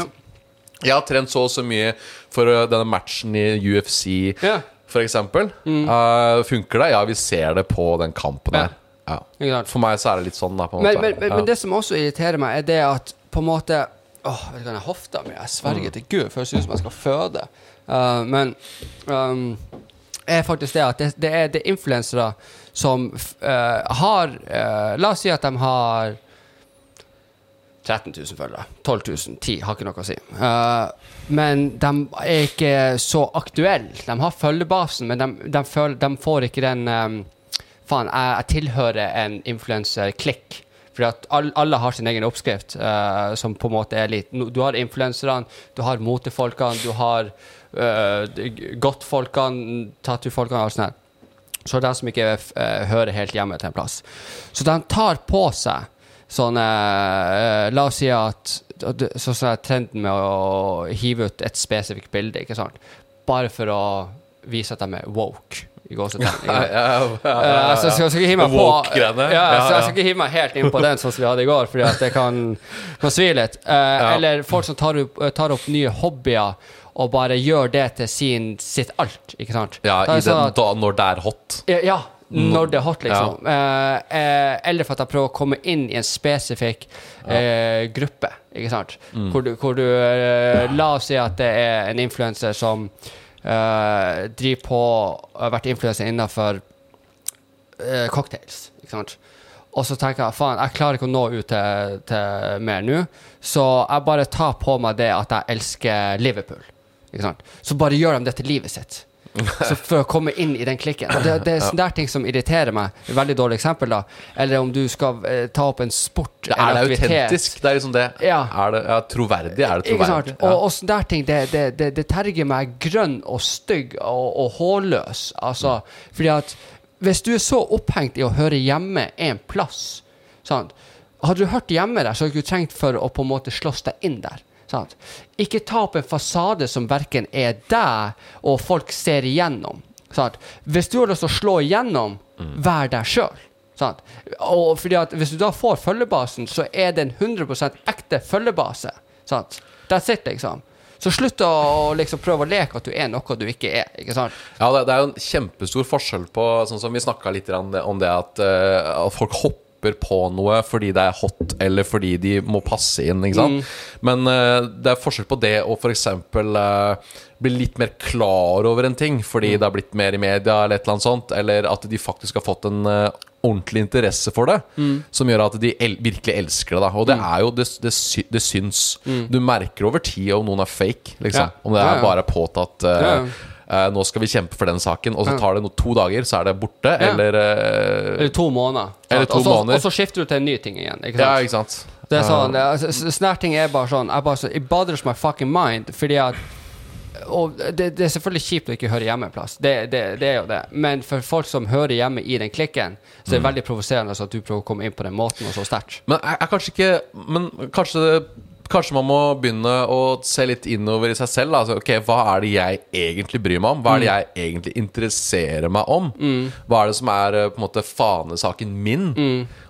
Jeg har trent så og så mye for uh, denne matchen i UFC, Ja. for eksempel. Uh, funker det? Ja, vi ser det på den kampen her. Ja. Ja. For meg så er det litt sånn, da. Men, men, men, det som også irriterer meg, er det at på en måte Åh, vet du hva, hofta mi. Jeg sverger til Gud, som jeg skal føde. Uh, men um, er faktisk det at det, det er, det er influensere som uh, har uh, La oss si at de har 13 000 følgere. 12 000, 10 har ikke noe å si. Uh, men de er ikke så aktuelle. De har følgebasen, men de, de, føler, de får ikke den um, Faen, jeg, jeg tilhører en influenserklikk. Fordi at all, alle har sin egen oppskrift, uh, som på en måte er litt Du har influenserne, du har motefolkene, du har uh, godtfolkene, tattoofolkene og alt sånt. Så det er de som ikke uh, hører helt hjemme til en plass. Så de tar på seg sånn uh, La oss si at Sånn som trenden med å hive ut et spesifikt bilde, ikke sant? Bare for å vise at de er woke. I gåsetegn. Ja, ja, ja, Eh, ja, så jeg skal, ikke hive meg på jeg skal ikke hive meg helt inn på den sånn som vi hadde i går, Fordi at det kan, kan svi litt. Eh, Eller folk som tar opp, tar opp nye hobbyer og bare gjør det til sin, sitt alt. Ikke sant? ja i sånn den, at- da, når det er hot. ja, ja, når det er hot, liksom. Ja. eh, eller for at jeg prøver å komme inn i en spesifikk eh, gruppe. Ikke sant? Hvor du, hvor du eh, La oss si at det er en influenser som eh, driver på Har vært influenser innenfor eh, cocktails. Ikke sant? Og så tenker jeg faen, jeg klarer ikke å nå ut til, til mer nå, så jeg bare tar på meg det at jeg elsker Liverpool. Så bare gjør de det til livet sitt. Så for å komme inn i den klikken. Det, det er sånne der ting som irriterer meg. Veldig dårlig eksempel, da. Eller om du skal eh, ta opp en sport Det er det autentisk? Det er liksom det. Ja. Er det ja, troverdig? Er det troverdig? Og, og sånne der ting, det, det, det, det terger meg grønn og stygg og, og hårløs. Altså, fordi at hvis du er så opphengt i å høre hjemme en plass sant? Hadde du hørt hjemme der, så hadde du ikke trengt for å på en måte slåss deg inn der. Sant? Ikke ta opp en fasade som verken er deg og folk ser igjennom. Sant? Hvis du har lyst til å slå igjennom, vær deg sjøl. Og fordi at hvis du da får følgebasen, så er det en 100% ekte følgebase. Sant? That's it, liksom. Så slutt å liksom prøve å leke at du er noe du ikke er. ikke sant? Ja, det, det er jo en kjempestor forskjell på Sånn som vi snakka litt om det at, eh, at folk hopper på noe fordi det er hot, eller fordi de må passe inn. ikke sant? Men uh, det er forskjell på det å f.eks. Uh, bli litt mer klar over en ting fordi det har blitt mer i media, eller et eller annet sånt, eller at de faktisk har fått en uh, ordentlig interesse for det, som gjør at de el virkelig elsker det. da Og det er jo Det, det, sy det syns. Du merker over tid om noen er fake, liksom. Ja. Om det er Ja, ja. bare påtatt Uh, nå skal vi kjempe for den saken, og så tar det no to dager, så er det borte. Eller eh, Eller to måneder. Eller to også, måneder. og så skifter du til en ny ting igjen. ikke sant? Ja, ikke sant? Det er sånn, det er, s- Sånne her ting er bare sånn jeg bare It bothers my fucking mind. Fordi at Og det, det er selvfølgelig kjipt å ikke høre hjemme en plass. Det, det, det er jo det. Men for folk som hører hjemme i den klikken, så er det veldig provoserende at du prøver å komme inn på den måten og så sterkt. Men jeg, er kanskje ikke Men kanskje Kanskje man må begynne å se litt innover i seg selv. Altså, ok, Hva er det jeg egentlig bryr meg om? Hva er det jeg egentlig interesserer meg om? Hva er det som er eh, på en måte fanesaken min,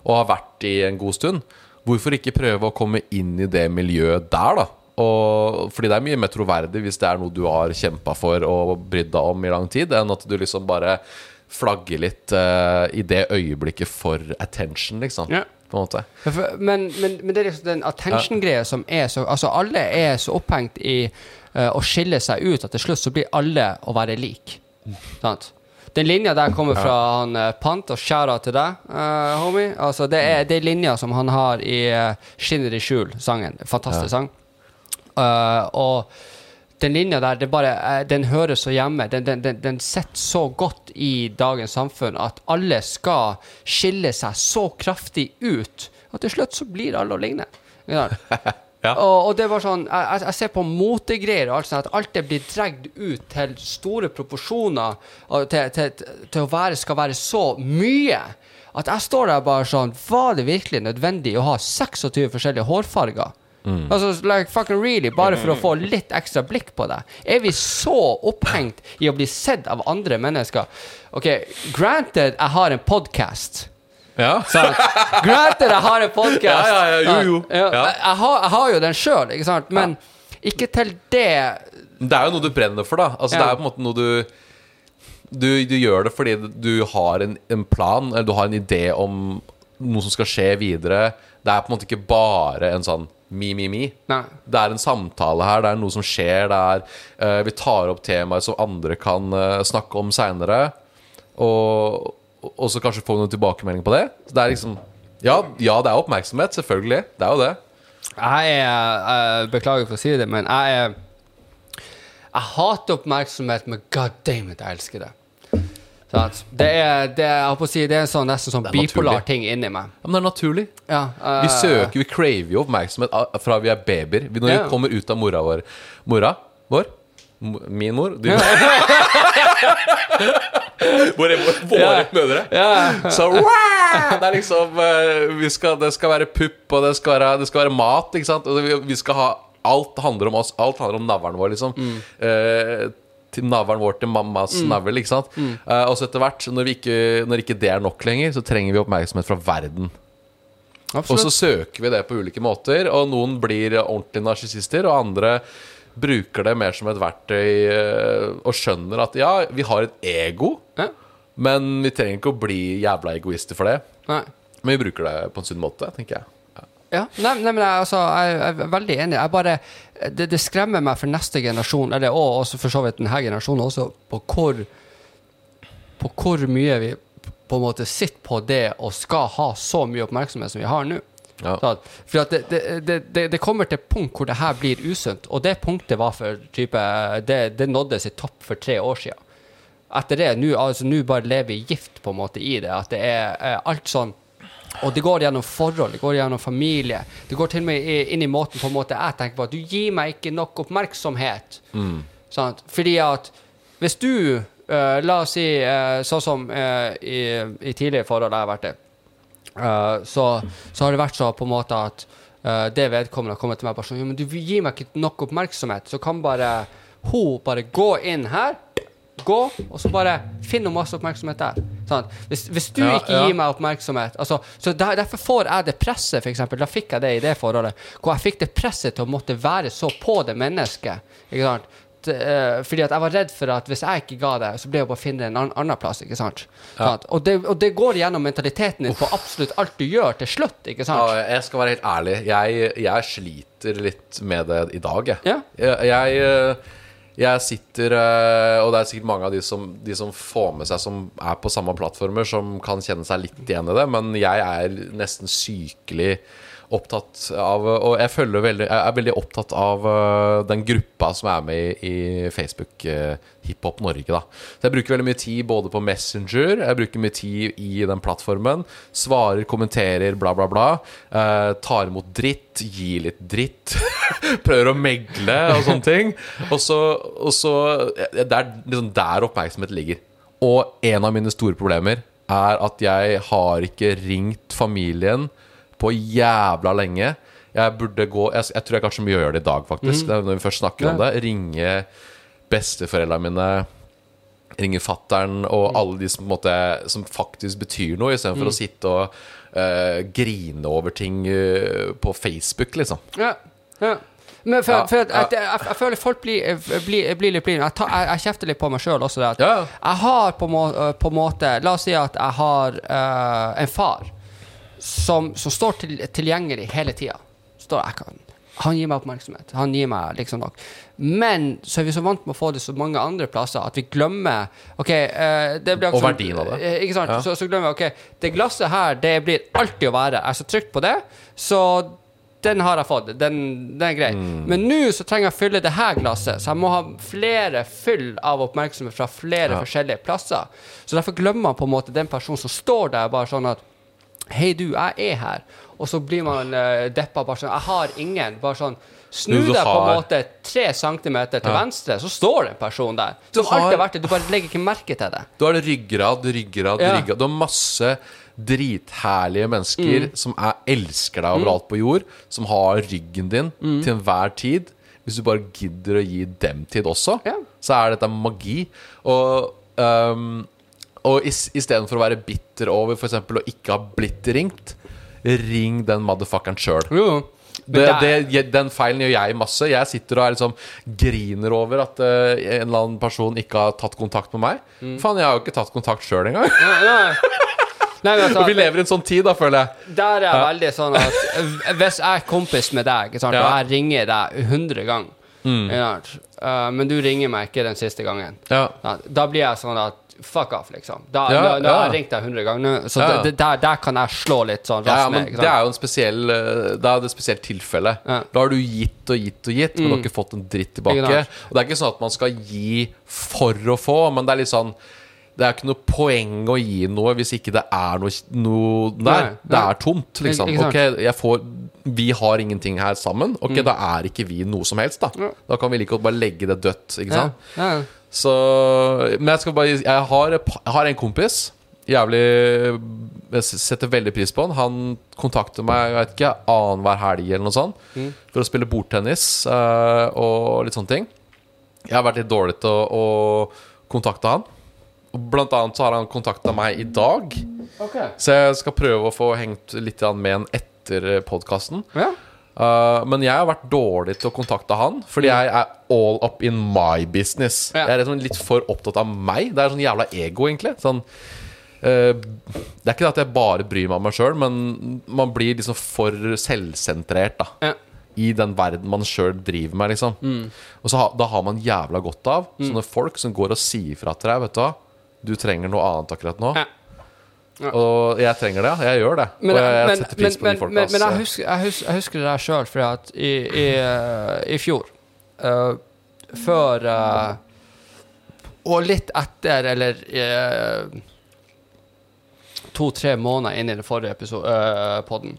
og har vært i en god stund? Hvorfor ikke prøve å komme inn i det miljøet der, da? Og, fordi det er mye mer troverdig hvis det er noe du har kjempa for og brydd deg om i lang tid, enn at du liksom bare flagger litt uh, i det øyeblikket for attention, liksom. Ja. På en måte. Men, men, men det er liksom den attention-greia som er så Altså, alle er så opphengt i uh, å skille seg ut at til slutt så blir alle å være lik. Sant? Den linja der kommer fra han eh, Pant, og shout-out til deg, uh, homie. Altså, det er, det er linja som han har i uh, 'Skinner i skjul'-sangen. Fantastisk sang. Og den linja der, det bare, eh, den hører så hjemme. Den, den, den, den sitter så godt i dagens samfunn at alle skal skille seg så kraftig ut at til slutt så blir alle å ligne. Ja. Ja. Og, og det var sånn, jeg, jeg- ser på motegreier og alt sånt, at alt det blir dregt ut til store proporsjoner, til, til, til å være, skal være så mye, at jeg står der bare sånn, var det virkelig nødvendig å ha 26 forskjellige hårfarger? Altså, like fucking really, bare for å få litt ekstra blikk på det. Er vi så opphengt i å bli sett av andre mennesker? Ok, granted, jeg har en podcast. Ja. Granted, jeg har en podkast. Ja, ja, ja, jo, jo. Ja. Jeg, har, jeg har jo den sjøl, ikke sant? Men ikke til det Det er jo noe du brenner for, da. Altså, Det er på en måte noe du du, du gjør det fordi du har en, en plan, eller du har en idé om noe som skal skje videre. Det er på en måte ikke bare en sånn mi, mi, mi. Nei. Det er en samtale her, det er noe som skjer. Er, uh, vi tar opp temaer som andre kan uh, snakke om seinere. Og, og så kanskje få noen tilbakemelding på det. Så det er liksom ja, ja, det er oppmerksomhet, selvfølgelig. Det er jo det. Jeg er uh, Beklager for å si det, men jeg er Jeg hater oppmerksomhet, men god damn it, jeg elsker det. Det er, det, jeg på å si, det er en sånn, nesten sånn bipolar naturlig. ting inni meg. Ja, men det er naturlig. Ja, Vi eh, søker, vi craver jo oppmerksomhet fra vi er babyer. Vi- Når Ja. vi kommer ut av mora vår Mora vår? Min mor? Du. Våre, våre yeah. mødre. Yeah. Så wow! Det er liksom eh, vi skal, Det skal være pupp, og det skal være, det skal være mat, ikke sant? Vi, vi skal ha Alt handler om oss. Alt handler om navlen vår, liksom. Eh, til navlen vår til mammas navl, ikke sant? Eh, og så etter hvert, når, vi ikke, når ikke det er nok lenger, så trenger vi oppmerksomhet fra verden. Og så søker vi det på ulike måter, og noen blir ordentlige narsissister, og andre bruker det mer som et verktøy eh, og skjønner at ja, vi har et ego, Ja. men vi trenger ikke å bli jævla egoister for det. Nei. Men vi bruker det på en sunn måte, tenker jeg. Ja. Nei, nei, men jeg, altså, jeg er veldig enig. Jeg bare, det, det skremmer meg for neste generasjon, eller og også for så vidt denne generasjonen også, på hvor, på hvor mye vi på en måte sitter på det og skal ha så mye oppmerksomhet som vi har nå. Ja. Sant? For at det, det, det, det, kommer til et punkt hvor det her blir usunt, og det punktet var for type Det, det nådde sitt topp for tre år siden. Etter det, nå altså, bare lever vi gift på en måte i det. At det er er alt sånn og det går gjennom forhold, det går gjennom familie. Det går til og med inn i måten på en måte jeg tenker på at du gir meg ikke nok oppmerksomhet. Sant? Fordi at hvis du uh, La oss si uh, sånn som uh, i, i tidligere forhold jeg har vært i, så, så har det vært så på en måte at det vedkommende har kommet til meg bare sånn ja, men du gir meg ikke nok oppmerksomhet, så kan bare hun bare gå inn her gå, og så bare finn noe masse oppmerksomhet der. Sant? Hvis, hvis du Ja, ikke ja. gir meg oppmerksomhet altså, så der, Derfor får jeg det presset, eksempel. Da fikk jeg det i det forholdet. Hvor jeg fikk det presset til å måtte være så på det mennesket. Ikke sant? Eh, fordi at jeg var redd for at hvis jeg ikke ga det, så ble jeg bare å finne en annen, annen plass. ikke sant? Sant? Og, det, og det går gjennom mentaliteten din på absolutt alt du gjør, til slutt. ikke sant? Ja, jeg skal være helt ærlig. Jeg, jeg sliter litt med det i dag, jeg. Ja. Jeg, jeg, jeg sitter eh, Og det er sikkert mange av de som, de som får med seg som er på samme plattformer, som kan kjenne seg litt igjen i det, men jeg er nesten sykelig opptatt av Og jeg, veldig, jeg er veldig opptatt av eh, den gruppa som er med i, i Facebook eh, Hiphop Norge. da Så Jeg bruker veldig mye tid både på Messenger, jeg bruker mye tid i den plattformen. Svarer, kommenterer, bla, bla, bla. Eh, tar imot dritt, gir litt dritt. Prøver å megle og sånne ting. Og så, og så Det er liksom der oppmerksomhet ligger. Og en av mine store problemer er at jeg har ikke ringt familien på jævla lenge. Jeg burde gå Jeg, jeg tror jeg kanskje må gjøre det i dag, faktisk. Er Når vi først snakker om det. Ringe besteforeldrene mine. Ringe fattern og alle de som, måte, som faktisk betyr noe, istedenfor for å sitte og uh, grine over ting uh, på Facebook, liksom. Ja, ja. Men for, Ja, for at, ja. at, jeg, jeg føler folk blir, blir, blir litt blinde. Jeg, tar- jeg, jeg kjefter litt på meg sjøl også. Det at Ja. Jeg har på, må, på en måte La oss si at jeg har uh, en far som, som står til, tilgjengelig hele tida. Han gir meg oppmerksomhet. Han gir meg liksom nok. Men så er vi så vant med å få det så mange andre plasser at vi glemmer Ok, eh, det blir Og verdien av det. eh, Ikke sant? Ja. Så, så glemmer vi ok, det glasset her, det blir alltid å være. Jeg er så trygt på det, så den har jeg fått. Den, den er grei. Mm. Men nå så trenger jeg å fylle det her glasset, så jeg må ha flere fyll av oppmerksomhet fra flere Ja. forskjellige plasser. Så derfor glemmer man på en måte den personen som står der bare sånn at Hei, du, jeg er her. Og så blir man uh, deppa bare sånn Jeg har ingen. Bare sånn Snu deg på en måte tre centimeter til Ja. venstre, så står det en person der. Du har... alltid har- har vært det. Du bare legger ikke merke til det. Du har ryggrad, ryggrad, Ja. ryggrad. Du har masse dritherlige mennesker Mm. som er, elsker deg overalt på jord, som har ryggen din Mm. til enhver tid. Hvis du bare gidder å gi dem tid også, Ja. så er dette magi. Og, um, og istedenfor å være bitter over f.eks. å ikke ha blitt ringt, ring den motherfuckeren sjøl. Det, det, den feilen gjør jeg masse. Jeg sitter og liksom griner over at uh, en eller annen person ikke har tatt kontakt med meg. Mm. Faen, jeg har jo ikke tatt kontakt sjøl engang. Nei, nei. Nei, altså, vi lever i en sånn tid, da, føler jeg. Der er jeg veldig sånn at eh, Hvis jeg er kompis med deg, sant, Ja. og jeg ringer deg 100 ganger, mm. eh, men du ringer meg ikke den siste gangen, Ja. ja, da blir jeg sånn at fuck off, liksom. Da, Ja, nå, nå har jeg ringt deg 100 ganger, så Ja. det, det, der, der kan jeg slå litt sånn Ja, raskt men ned. det er jo en spesiell Det Da er det et spesielt tilfelle. Ja. Mm. Da har du gitt og gitt og gitt, men du har ikke fått en dritt tilbake. Og det er ikke sånn at man skal gi for å få, men det er litt sånn det er ikke noe poeng å gi noe hvis ikke det er noe, noe der. Nei, Det nei. er tomt, liksom. Ok, jeg får, vi har ingenting her sammen. Ok, da er ikke vi noe som helst, da. Mm. Ja. Da kan vi like godt bare legge det dødt, ikke sant. ja, ja. Så Men jeg skal bare Jeg har, jeg har en kompis. Jævlig Jeg setter veldig pris på han. Han kontakter meg jeg vet ikke, annenhver helg eller noe sånt Mm. for å spille bordtennis uh, og litt sånne ting. Jeg har vært litt dårlig til å, å kontakte han. Blant annet så har han kontakta meg i dag. Okay. Så jeg skal prøve å få hengt litt med han etter podkasten. Ja. Uh, men jeg har vært dårlig til å kontakte han, fordi jeg er all up in my business. Ja. Jeg er liksom litt for opptatt av meg. Det er sånn jævla ego, egentlig. Sånn, uh, det er ikke det at jeg bare bryr meg om meg sjøl, men man blir liksom for selvsentrert da Ja. i den verden man sjøl driver med, liksom. Og så ha, da har man jævla godt av sånne folk som går og sier fra til deg, vet du hva. Du trenger noe annet akkurat nå. Ja. Ja. Og jeg trenger det. Jeg gjør det. Men, og jeg, men, setter men, på de folka. men, men jeg, husker, jeg, husker, jeg husker det der sjøl, for at i, i, eh, i fjor uh, Før uh, Og litt etter, eller uh, to-tre måneder inn i den forrige episode, podden,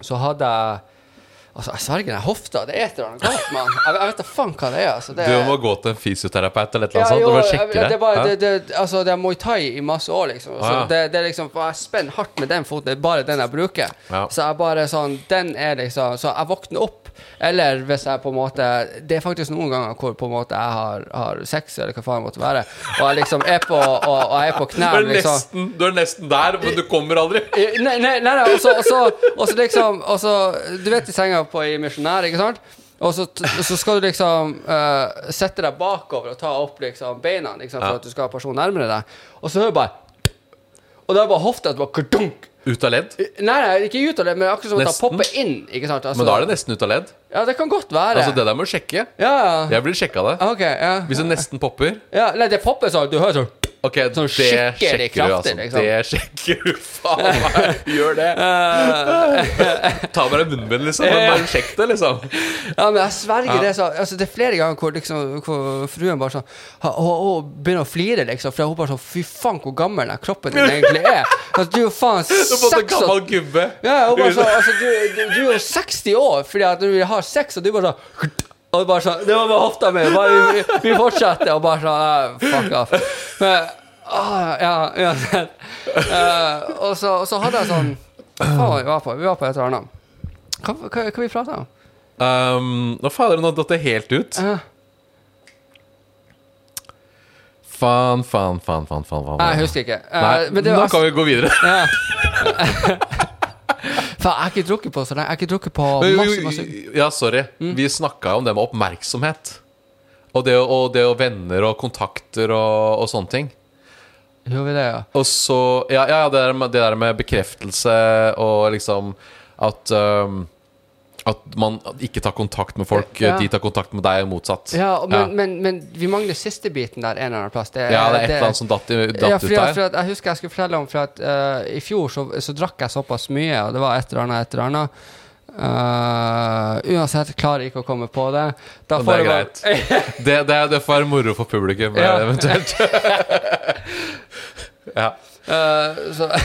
så hadde jeg Altså, jeg sverger, den hofta Det er et eller annet galt, mann. Jeg, jeg vet da faen hva det er. Altså, det, Du må gå til en fysioterapeut eller et eller ja, sånt og sjekke det. det. bare, det, det, altså, det er Muay Thai i masse år, liksom. Så Ah, ja. det, det er liksom Jeg spenner hardt med den foten. Det er bare den jeg bruker. Ja. Så jeg bare sånn Den er liksom Så jeg våkner opp. Eller hvis jeg på en måte Det er faktisk noen ganger hvor på en måte jeg har, har sex, eller hva faen det måtte være, og jeg liksom er på, og, og jeg er på Du er, liksom. du er nesten der, men du kommer aldri. Eh, Nei, nei, nei, nei og, så, og, så, og så liksom og så, Du vet i senga på i misjonær, ikke sant? Og så, så skal du liksom uh, sette deg bakover og ta opp liksom beina liksom, for at du skal ha personen nærmere deg. Og så hører du bare Og da er bare hofta bare kardunk. Ut av ledd. Nei, nei, ikke ut av ledd, men akkurat som at den Nesten. popper inn. Altså, Men da er det nesten ut av ledd. Ja, det kan godt være. Altså Det der må du sjekke. Ja, ja. Jeg blir sjekka det. Okay, ja. Hvis det nesten popper ja. Nei, det popper sånn. Du hører sånn Ok, Sånn det sjekker du, kraftig, altså. liksom. Det sjekker du, faen meg. Gjør det. Ta med deg munnbind, liksom. Bare sjekk det, liksom. Ja, men jeg sverger Ja. det så altså, Det er flere ganger hvor, liksom, hvor fruen bare sånn Hun begynner å flire, liksom. For hun bare sånn Fy faen, hvor gammel den kroppen din egentlig er. Altså, du er jo faen Du seks gammel gubbe. Ja, hun bare sånn altså, du, du, du er jo 60 år fordi at du har sex, og du bare sånn og bare sånn, Det var bare hofta mi. Vi, vi fortsetter, og bare sånn ah, Fuck off. Men, å, ja, uansett. Uh, og, så, og så hadde jeg sånn Hva var vi var på? Vi var på et eller annet. Hva, hva, hva vi prata om? Um, nå fader, nå datt det helt ut. Uh. Faen, faen, faen, faen. faen, faen. jeg husker ikke. Uh, Nei, men det nå kan vi gå videre. Ja. Faen, jeg har ikke drukket på så lenge. Jeg har ikke drukket på masse, masse Ja, sorry. Mm. Vi snakka om det med oppmerksomhet. Og det, å- og det venner og kontakter og, og sånne ting. Gjør vi det, ja? Og så Ja, ja det, der med, det der med bekreftelse og liksom at um, At man ikke tar kontakt med folk, Ja. de tar kontakt med deg, og motsatt. Ja, og- men, ja. Men, men vi mangler siste biten der en eller annen plass. Det, ja, det er et eller annet som datt, datt ja, ut fordi, at- der. at jeg husker jeg skulle fortelle om For at uh, i fjor så, så drakk jeg såpass mye, og det var et eller annet, et eller annet. Uh, uansett, klarer ikke å komme på det. Da det er greit. Det, det, det får være moro for publikum, Ja. eventuelt. ja. Uh, så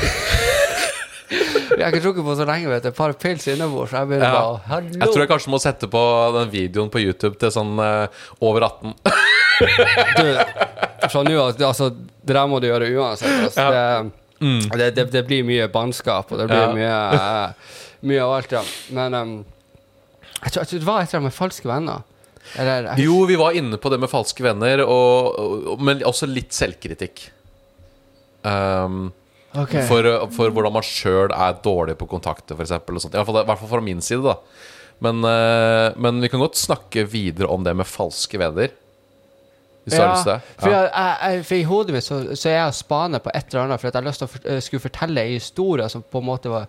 Jeg har ikke drukket på så lenge, vet du. Et par pils innebords, så jeg begynner Ja. bare Hallo! Jeg tror jeg kanskje må sette på den videoen på YouTube til sånn uh, over 18. Du, nå av, altså, det der må du gjøre uansett. Altså. Det, det, det, det blir mye bannskap, og det blir Mm. Ja. mye, uh, mye av alt, ja. Men um, jeg, tror, jeg tror det var et eller annet med falske venner. Eller jeg, Jo, vi var inne på det med falske venner, og, og, men også litt selvkritikk. Um, Ok. for, for hvordan man sjøl er dårlig på kontakter, f.eks. I hvert fall, i hvert fall fra min side, da. Men, eh, men vi kan godt snakke videre om det med falske venner. Hvis du har lyst til det. Ja. for i hodet mitt så, så er jeg og spaner på et eller annet, for at jeg har lyst til å for, eh, skulle fortelle en historie som på en måte var,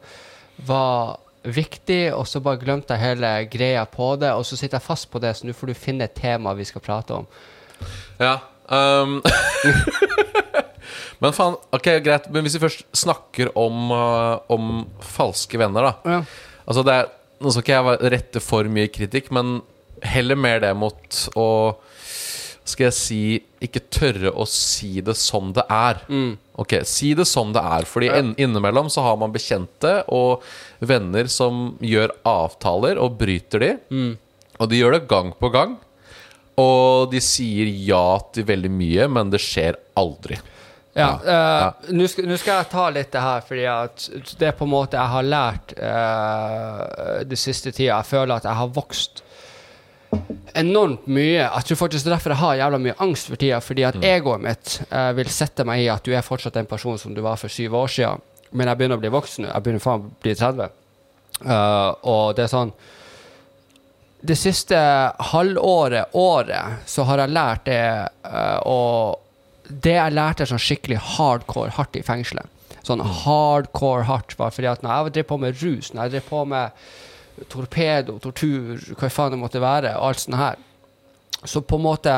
var viktig, og så bare glemte jeg hele greia på det, og så sitter jeg fast på det, så nå får du finne et tema vi skal prate om. Ja, Um, men faen, ok, greit. Men hvis vi først snakker om, uh, om falske venner, da. Ja. Altså det er, Nå skal ikke jeg rette for mye kritikk, men heller mer det mot å Skal jeg si ikke tørre å si det som det er. Ok, Si det som det er. Fordi ja. innimellom så har man bekjente og venner som gjør avtaler og bryter de. Og de gjør det gang på gang. Og de sier ja til veldig mye, men det skjer aldri. Ja, eh, Nå skal, nå skal jeg ta litt det her, fordi at det er på en måte jeg har lært uh, det siste tida. Jeg føler at jeg har vokst enormt mye. Jeg tror faktisk det er derfor jeg har jævla mye angst for tida. Fordi at egoet mitt uh, vil sette meg i at du er fortsatt den personen som du var for syv år siden. Men jeg begynner å bli voksen nå. Jeg begynner faen å bli 30. Uh, og det er sånn Det siste halvåret, året, så har jeg lært det eh, å Det jeg lærte sånn skikkelig hardcore hardt i fengselet. Sånn hardcore hardt var fordi at når jeg drev på med rus, når jeg drev på med torpedo, tortur, hva faen det måtte være, og alt sånt her, så på en måte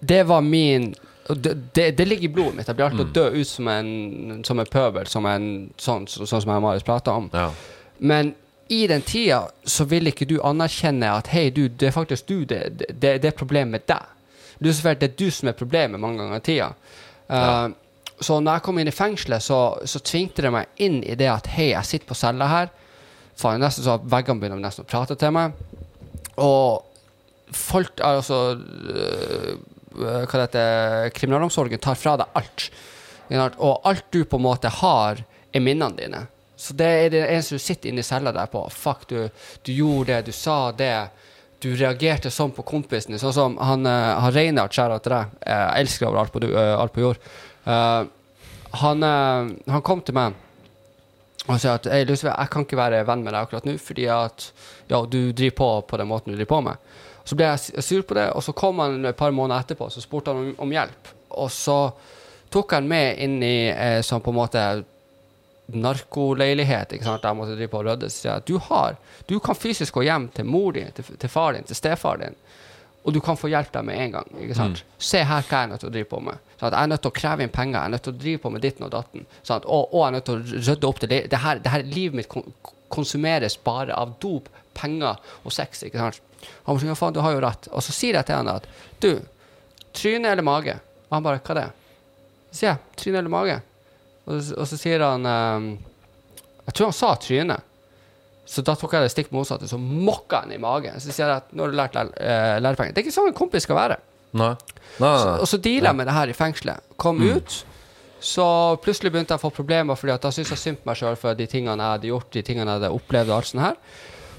Det var min det, det, det ligger i blodet mitt. Jeg blir alltid mm. dø ut som en, som en pøbel, som en sånn, sånn som jeg og Marius prata om. Ja. Men i den tida så vil ikke du anerkjenne at hei, du, det er faktisk du, det, det, det er problemet med deg. Det er du som er problemet mange ganger i tida. Uh, Så når jeg kom inn i fengselet, så, så tvingte det meg inn i det at hei, jeg sitter på cella her. Faen, nesten så Veggene begynner nesten å prate til meg. Og folk altså uh, Hva det heter Kriminalomsorgen tar fra deg alt. Og alt du på en måte har, er minnene dine. Så det er det eneste du sitter inne i cella der på. Fuck, du, du gjorde det, du sa det. Du reagerte sånn på kompisen din. Sånn som han, uh, han Reinhard, kjære til deg. eh, Jeg elsker over alt på, eh, alt på jord. Uh, han, han kom til meg og sa at hey, Lusve, jeg kan ikke være venn med deg akkurat nå, fordi at ja, du driver på på den måten du driver på med. Så ble jeg sur på det, og så kom han et par måneder etterpå så spurte han om, om hjelp. Og så tok han med inn i eh, sånn på en måte narkoleilighet, ikke sant, jeg måtte drive på og rydde. Så sier jeg at du har, du kan fysisk gå hjem til mor din, til, til far din, til stefar din, og du kan få hjelp der med en gang. ikke sant? Se her hva jeg er nødt til å drive på med. Sånn jeg er nødt til å kreve inn penger, jeg er nødt til å drive på med ditten og datten. Sånn og, og jeg er nødt til å rydde opp til det. Det her, det her livet mitt konsumeres bare av dop, penger og sex. ikke sant? Han bare ja faen, du har jo rett. Og så sier jeg til han at du, tryne eller mage? Og han bare, hva er det? Så sier jeg, tryne eller mage? Og, så- og så sier han um, Jeg tror han sa tryne. Så da tok jeg det stikk motsatte, så mokka han i magen. Så sier jeg at nå har du lært læ- eh, lærepenger. Det er ikke sånn en kompis skal være. Nei. Nei, nei, Og så deala jeg med det her i fengselet. Kom ut. Så plutselig begynte jeg å få problemer, Fordi at da syntes jeg synd på meg sjøl for de tingene jeg hadde gjort, de tingene jeg hadde opplevd. Og alt sånt her.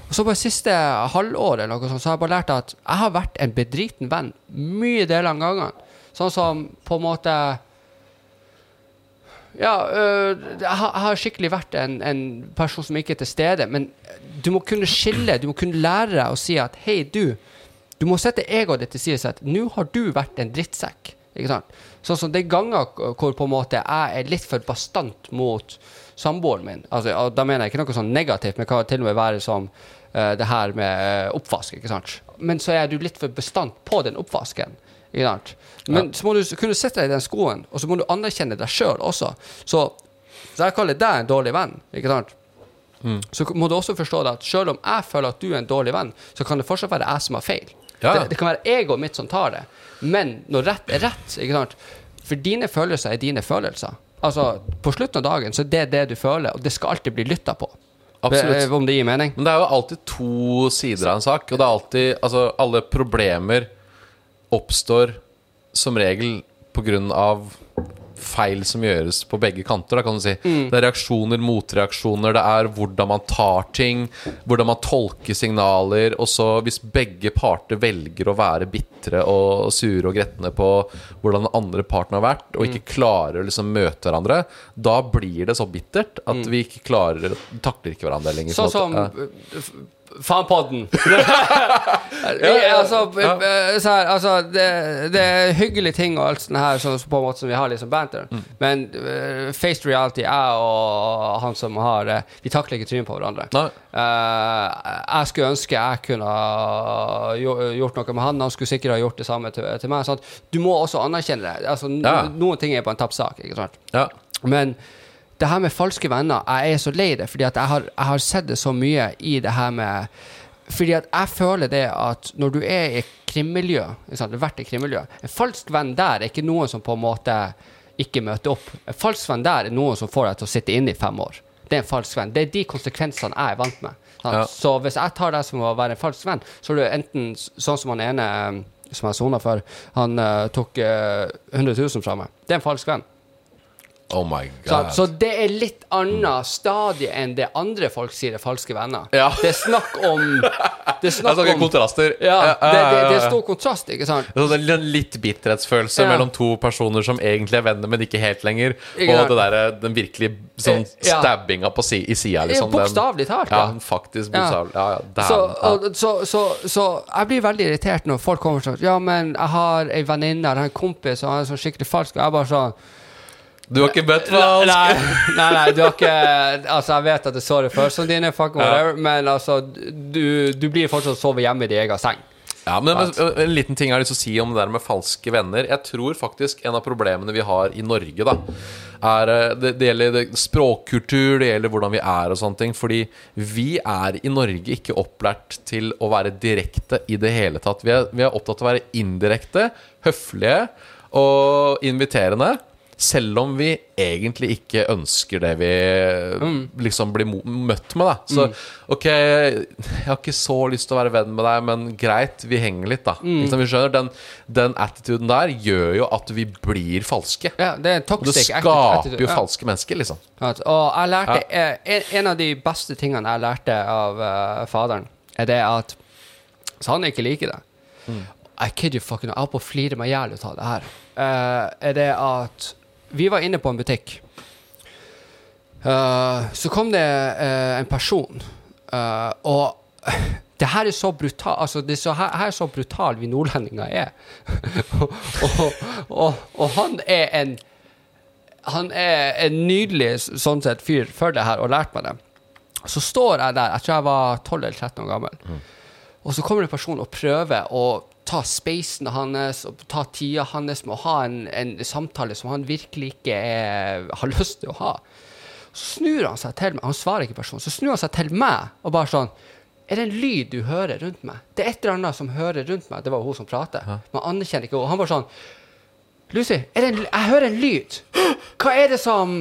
Og så bare siste halvåret eller noe sånt, så har jeg bare lært at jeg har vært en bedriten venn mye deler av gangene. Sånn som på en måte Ja, øh, jeg, har, skikkelig vært en, en person som ikke er til stede, men du må kunne skille, du må kunne lære deg å si at hei, du, du må sette egoet ditt til side og si at nå har du vært en drittsekk. Ikke sant? Sånn som er ganger hvor på en måte jeg er litt for bastant mot samboeren min. Altså, da mener jeg ikke noe sånn negativt, men kan til og med være som uh, det her med uh, oppvask. ikke sant? Men så er du litt for bastant på den oppvasken. Men så må du kunne sette deg i den skoen, og så må du anerkjenne deg sjøl også. Så, så jeg kaller deg en dårlig venn. ikke sant? Så må du også forstå det at selv om jeg føler at du er en dårlig venn, så kan det fortsatt være jeg som har feil. Ja. Det, det kan være egoet mitt som tar det. Men når rett er rett ikke sant? For dine følelser er dine følelser. Altså, På slutten av dagen så er det det du føler, og det skal alltid bli lytta på. Absolutt. Eh, Om det gir mening. Men det er jo alltid to sider av en sak. Og det er alltid Altså, alle problemer oppstår som regel av feil som gjøres på begge kanter. Da kan du si Det er reaksjoner, motreaksjoner, det er hvordan man tar ting, hvordan man tolker signaler. Og så, hvis begge parter velger å være bitre og sure og gretne på hvordan den andre parten har vært, og ikke klarer å liksom møte hverandre, da blir det så bittert at vi ikke klarer takler ikke hverandre lenger. Sånn som måte. Ja. uh, f- Faenpodden. Vi- altså, eh, så her, altså det, det er hyggelige ting og alt sånt her, sånn på en måte som vi har liksom banter. Mm. Men uh, faced reality, jeg og han som har det, vi takler ikke trynet på hverandre. Eh, jeg skulle ønske jeg kunne ha gjort noe med han. Han skulle sikkert ha gjort det samme til, til meg. Sant? Du må også anerkjenne det. Altså, no- Ja. Noen ting er på en tapt sak. Ikke sant? Ja. Men det her med falske venner, jeg er så lei det, fordi at jeg har, jeg har sett det så mye i det her med Fordi at jeg føler det at når du er i krimmiljø, sant, du har vært i krimmiljø En falsk venn der er ikke noen som på en måte ikke møter opp. En falsk venn der er noen som får deg til å sitte inne i fem år. Det er en falsk venn. Det er de konsekvensene jeg er vant med. Ja. Så hvis jeg tar deg som å være en falsk venn, så er du enten sånn som han ene eh, som jeg sona for, han uh, tok uh, 100 000 fra meg. Det er en falsk venn. Oh my Så, god. så det er litt annet stadie enn det andre folk sier er falske venner. Ja. Det er snakk om Det er snakk om kontraster. ja, det, det, det er stor kontrast, ikke sant? Det er sånn en litt bitterhetsfølelse mellom to personer som egentlig er venner, men ikke helt lenger. Ikke og der, den virkelig sånn Eh, stabbinga på si, i sida, liksom. Bokstavelig talt. Ja, Ja. faktisk bokstavelig. Ja, ja. Så, og, så, så, så jeg blir veldig irritert når folk kommer sånn Ja, men jeg har ei venninne, eller en kompis, og han er sånn skikkelig falsk. Og jeg bare sånn Du har ikke bøtt falsk? nei, nei, du har ikke Altså, jeg vet at jeg så det først som dine, fuck whatever, men altså, du, du blir fortsatt sovet hjemme i din egen seng. Ja, men, men En liten ting jeg har lyst til å si om det der med falske venner. Jeg tror faktisk en av problemene vi har i Norge, da er eh, Det, det gjelder språkkultur, det gjelder hvordan vi er og sånne ting. Fordi vi er i Norge ikke opplært til å være direkte i det hele tatt. Vi er, vi er opptatt av å være indirekte, høflige og inviterende. Selv om vi egentlig ikke ønsker det vi liksom blir møtt med, da. Så OK, jeg har ikke så lyst til å være venn med deg, men greit, vi henger litt, da. Liksom, vi skjønner, Den, den attituden der gjør jo at vi blir falske. Ja, det er en Og det toxic skaper jo ja. falske mennesker, liksom. Ja, Og jeg lærte eh, en, en av de beste tingene jeg lærte av uh, faderen, er det at Så han ikke liker det. I kid you fucking Jeg holdt på å flire meg i hjel ut av det her. Uh, er det at vi var inne på en butikk. Uh, så kom det uh, en person, uh, og det her er så brutal Altså, det er så, her, her er så brutal vi nordlendinger er. og, og, og, og han er en han er en nydelig sånn sett fyr for det her, og lærte meg det. Så står jeg der, jeg tror jeg var 12 eller 13 år gammel, og så kommer det en person og prøver å ta spacen hans og ta tida hans med å ha en, en samtale som han virkelig ikke er, har lyst til å ha. Så snur han seg til meg, han svarer ikke personen, så snur han seg til meg og bare sånn Er det en lyd du hører rundt meg? Det er et eller annet som hører rundt meg. Det var hun som prater. Man anerkjenner ikke henne. Han bare sånn Lucy, en, jeg hører en lyd. Hva er det som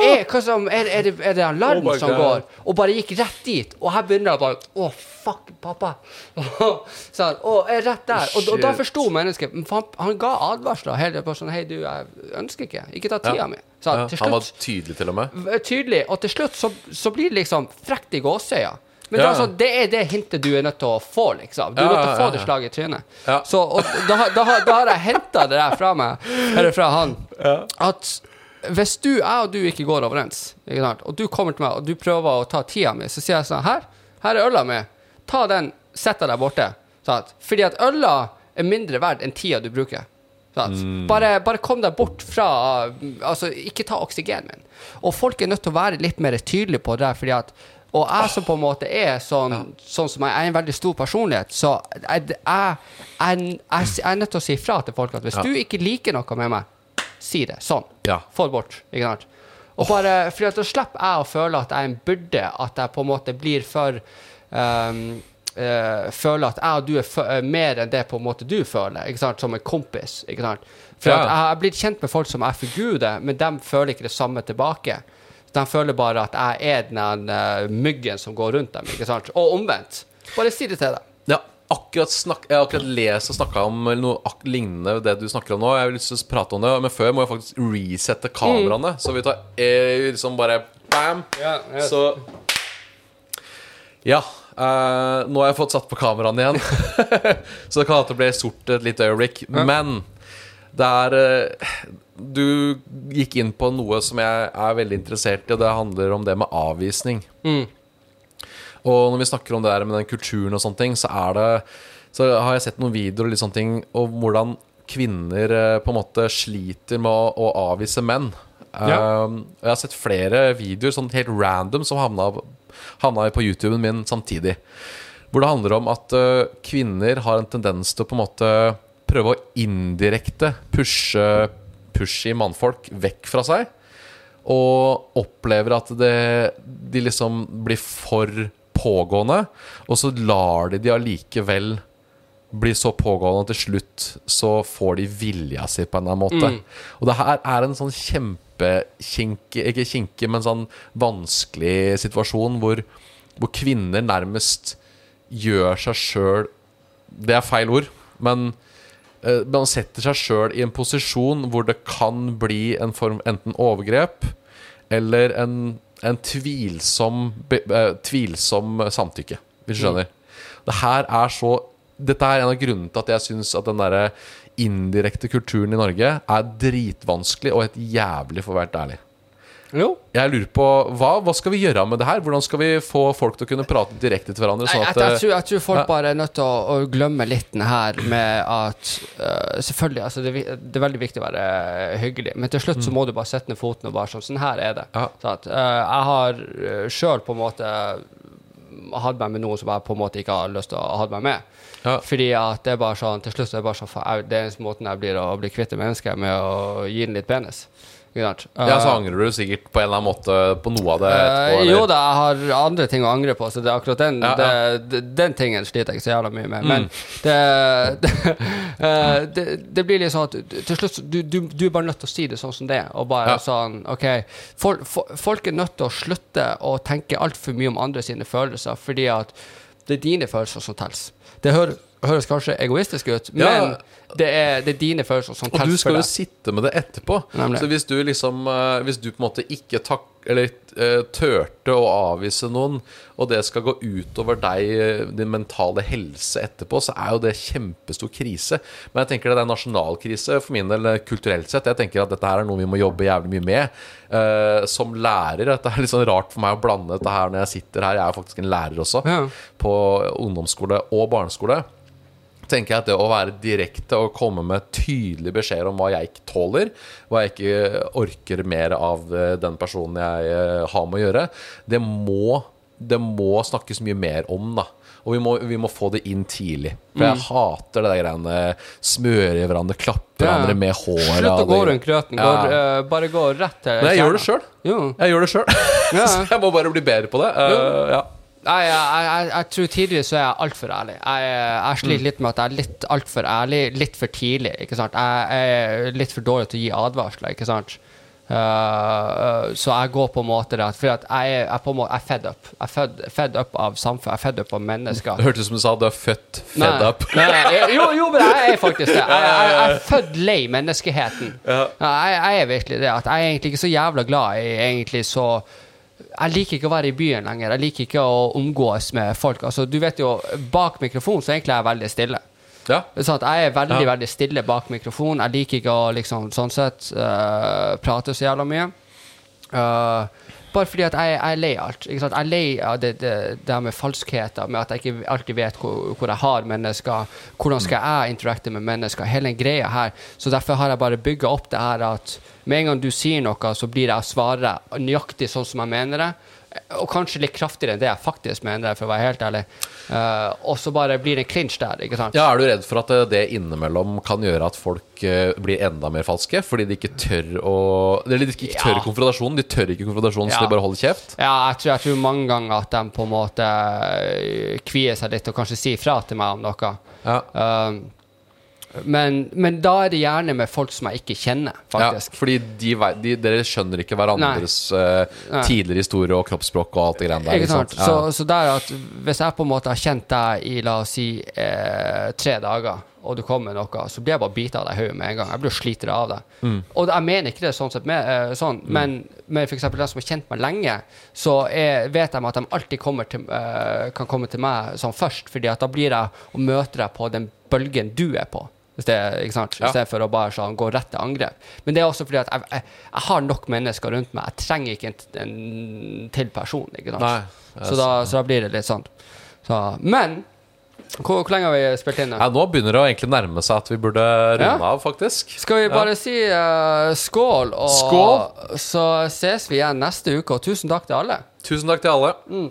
Er, som, er, er, det, er det alarm Oh som går? Og bare gikk rett dit. Og her begynner jeg bare Å, fuck, pappa. sånn, Og er rett der. Og, og da forsto mennesket Han, han ga advarsler. Hele, bare sånn Hei, du, jeg ønsker ikke. Ikke ta tida Ja. mi. Så Ja, han var tydelig, til og med. tydelig, og til slutt så, så blir det liksom frekt i gåsøya. Men det, er altså, det er det hintet du er nødt til å få, liksom. Du er nødt til å få det slaget i trynet. Så og da, da, da har jeg henta det der fra meg, eller fra han, at hvis du, jeg og du ikke går overens, ikke og du kommer til meg og du prøver å ta tida mi, så sier jeg sånn Her, her er øla mi. Ta den, sett deg der borte. Sant? Fordi at øla er mindre verd enn tida du bruker. Sant? Mm. Bare, bare kom deg bort fra Altså, ikke ta oksygen min. Og folk er nødt til å være litt mer tydelige på det fordi at og jeg som på en måte er sånn, sånn som jeg, jeg er en veldig stor personlighet, så jeg, jeg, jeg, jeg, jeg er nødt til å si fra til folk at hvis Ja. du ikke liker noe med meg, si det. Sånn. Ja. Få det bort. Ikke sant? Og bare, fordi at Da slipper jeg å føle at jeg er en byrde, at jeg på en måte blir for um, uh, Føler at jeg og du er for, uh, mer enn det på en måte du føler, ikke sant? som en kompis. Ikke sant? For Ja. jeg har blitt kjent med folk som er forguder, men de føler ikke det samme tilbake. De føler bare at jeg er den uh, myggen som går rundt dem. ikke sant? Og omvendt. Bare si det til dem. Ja, akkurat snak, jeg har akkurat lest og snakka om noe lignende det du snakker om nå. Jeg har lyst til å prate om det, men før må jeg faktisk resette kameraene. Så vi tar eh, liksom bare bam. Så Ja. eh, nå har jeg fått satt på kameraene igjen. så det kan hende det blir sort et lite øyeblikk. Men det er eh, Du gikk inn på noe som jeg er veldig interessert i, og det handler om det med avvisning. Og når vi snakker om det der med den kulturen og sånne ting, så er det Så har jeg sett noen videoer og litt sånne ting om hvordan kvinner eh, på en måte sliter med å, å avvise menn. Ja. Um, jeg har sett flere videoer sånn helt random som havna, havna på YouTuben min samtidig. Hvor det handler om at uh, kvinner har en tendens til å på en måte prøve å indirekte pushe, pushe mannfolk vekk fra seg. Og opplever at det, de liksom blir for pågående. Og så lar de de allikevel bli så pågående at til slutt så får de vilja si på en eller annen måte. Og det her er en sånn kjempekinkig Ikke kinkig, men sånn vanskelig situasjon hvor, hvor kvinner nærmest gjør seg sjøl Det er feil ord, men man setter seg sjøl i en posisjon hvor det kan bli en form enten overgrep eller en, en tvilsom, be- eh, tvilsom samtykke, hvis du skjønner. Det her er så Dette er en av grunnene til at jeg syns at den derre indirekte kulturen i Norge er dritvanskelig og helt jævlig, for å være helt ærlig. Jo. Jeg lurer på, hva, hva skal vi gjøre med det her? Hvordan skal vi få folk til å kunne prate direkte til hverandre? Sånn at, jeg, jeg, tror, jeg tror folk ja. bare er nødt til å, å glemme litt den her med at uh, Selvfølgelig, altså det, det er veldig viktig å være hyggelig, men til slutt så må du bare sette ned foten og bare sånn Sånn her er det. Mm. Ja. Sånn at, uh, jeg har sjøl på en måte hatt meg med noen som jeg på en måte ikke har lyst til å ha meg med. Ja. Fordi at det er bare sånn Til slutt så er det bare sånn Det er eneste måten jeg blir å bli kvitt et menneske med å gi den litt penis. Ikke ja, så Uh, angrer du sikkert på en eller annen måte på noe av det etterpå? etterpå? jo da, jeg har andre ting å angre på, så det er akkurat den, Ja, ja. Det, den tingen sliter jeg ikke så jævla mye med. Mm. Men det, det, eh, det, det blir litt sånn at til slutt du, du, du er bare nødt til å si det sånn som det er. Og bare Ja. sånn OK. Folk, for, folk er nødt til å slutte å tenke altfor mye om andre sine følelser, fordi at det er dine følelser som teller. Det hører, høres kanskje egoistisk ut, men det er, det er dine følelser som Og du skal jo sitte med det etterpå. Nemlig. Så hvis du liksom eh, Hvis du på en måte ikke tak eller tørte å avvise noen, og det skal gå utover deg, eh, din mentale helse etterpå, så er jo det kjempestor krise. Men jeg tenker det er en nasjonal krise for min del, eh, kulturelt sett. Jeg tenker at dette her er noe vi må jobbe jævlig mye med. Uh, som lærer. Dette er litt sånn rart for meg å blande dette her når jeg sitter her. Jeg er jo faktisk en lærer også, Ja. på ungdomsskole og barneskole tenker jeg at det å være direkte og komme med tydelige beskjeder om hva jeg ikke tåler, hva jeg ikke orker mer av eh, den personen jeg eh, har med å gjøre, det må, det må snakkes mye mer om, da. Og vi må, vi må få det inn tidlig. For jeg hater det der greiene smøre hverandre, klappe Ja. hverandre med håret. Slutt å gå rundt grøten. Ja. Går, uh, bare gå rett til Men jeg gjør det kjernen. sjøl. Jeg gjør det sjøl. Ja. Så jeg må bare bli bedre på det. Uh, ja. Jeg, jeg, jeg, jeg tror tidligere så er jeg altfor ærlig. Jeg, jeg Mm. sliter litt med at jeg er litt altfor ærlig litt for tidlig. ikke sant? Jeg, er litt for dårlig til å gi advarsler. ikke sant? Uh, så jeg går på en måte der For jeg, er- på en måte, jeg er fed up. Jeg er fed, fed up av samfunn. Jeg er fed up av mennesker. Det hørtes ut som du sa du er født fed Nei, up. Nei, jo, jo, men jeg er faktisk det. Jeg, er født lei menneskeheten. Ja. Jeg er virkelig det. At jeg er egentlig ikke så jævla glad i egentlig så jeg liker ikke å være i byen lenger. Jeg liker ikke å omgås med folk. Altså, du vet jo, Bak mikrofonen så egentlig er jeg veldig stille. Ja. Sånn at jeg er veldig Ja. veldig stille bak mikrofonen. Jeg liker ikke å liksom, sånn sett uh, prate så jævla mye. Eh, bare fordi at jeg, jeg er lei alt. Ikke sant? Jeg er lei av det, det, det med falskheter, med at jeg ikke alltid vet hvor, hvor jeg har mennesker. Hvordan skal jeg interacte med mennesker? Hele den greia her. Så derfor har jeg bare bygga opp det her at med en gang du sier noe, så blir jeg å svare nøyaktig sånn som jeg mener det. Og kanskje litt kraftigere enn det jeg faktisk mener for å være helt ærlig. Uh, og så bare blir det en clinch der, ikke sant? Ja, Er du redd for at eh, det innimellom kan gjøre at folk uh, blir enda mer falske? Fordi de ikke tør å Eller de ikke tør Ja. konfrontasjonen, De tør ikke konfrontasjon, så de bare holder kjeft. Ja, jeg tror, jeg tror mange ganger at de på en måte kvier seg litt og kanskje sier fra til meg om noe. Ja. Um, men, men da er det gjerne med folk som jeg ikke kjenner, Ja, fordi de, de, dere skjønner ikke hverandres uh, tidligere historie og kroppsspråk og alt det greiene der. Ikke sant? Ja. Så, så der at hvis jeg på en måte har kjent deg i la oss si eh, tre dager, og du kommer med noe, så blir jeg bare bita av deg i hodet med en gang. Jeg blir sliter av deg. Mm. Og jeg mener ikke det sånn sett, med, eh, sånn, men med f.eks. de som har kjent meg lenge, så er, vet de at de alltid til, eh, kan komme til meg sånn først, fordi at da blir jeg og møter deg på den bølgen du er på. I stedet for å bare sånn, gå rett til angrep. Men det er også fordi at jeg, jeg, jeg har nok mennesker rundt meg. Jeg trenger ikke en, en til person. Ikke sant? Nei, så, da, så da blir det litt sånn. Så, men hvor, hvor lenge har vi spilt inn? Ja, nå begynner det å egentlig nærme seg at vi burde runde Ja. av, faktisk. Skal vi bare si uh, skål, og Skål! så ses vi igjen neste uke. Og tusen takk til alle. Tusen takk til alle. Mm.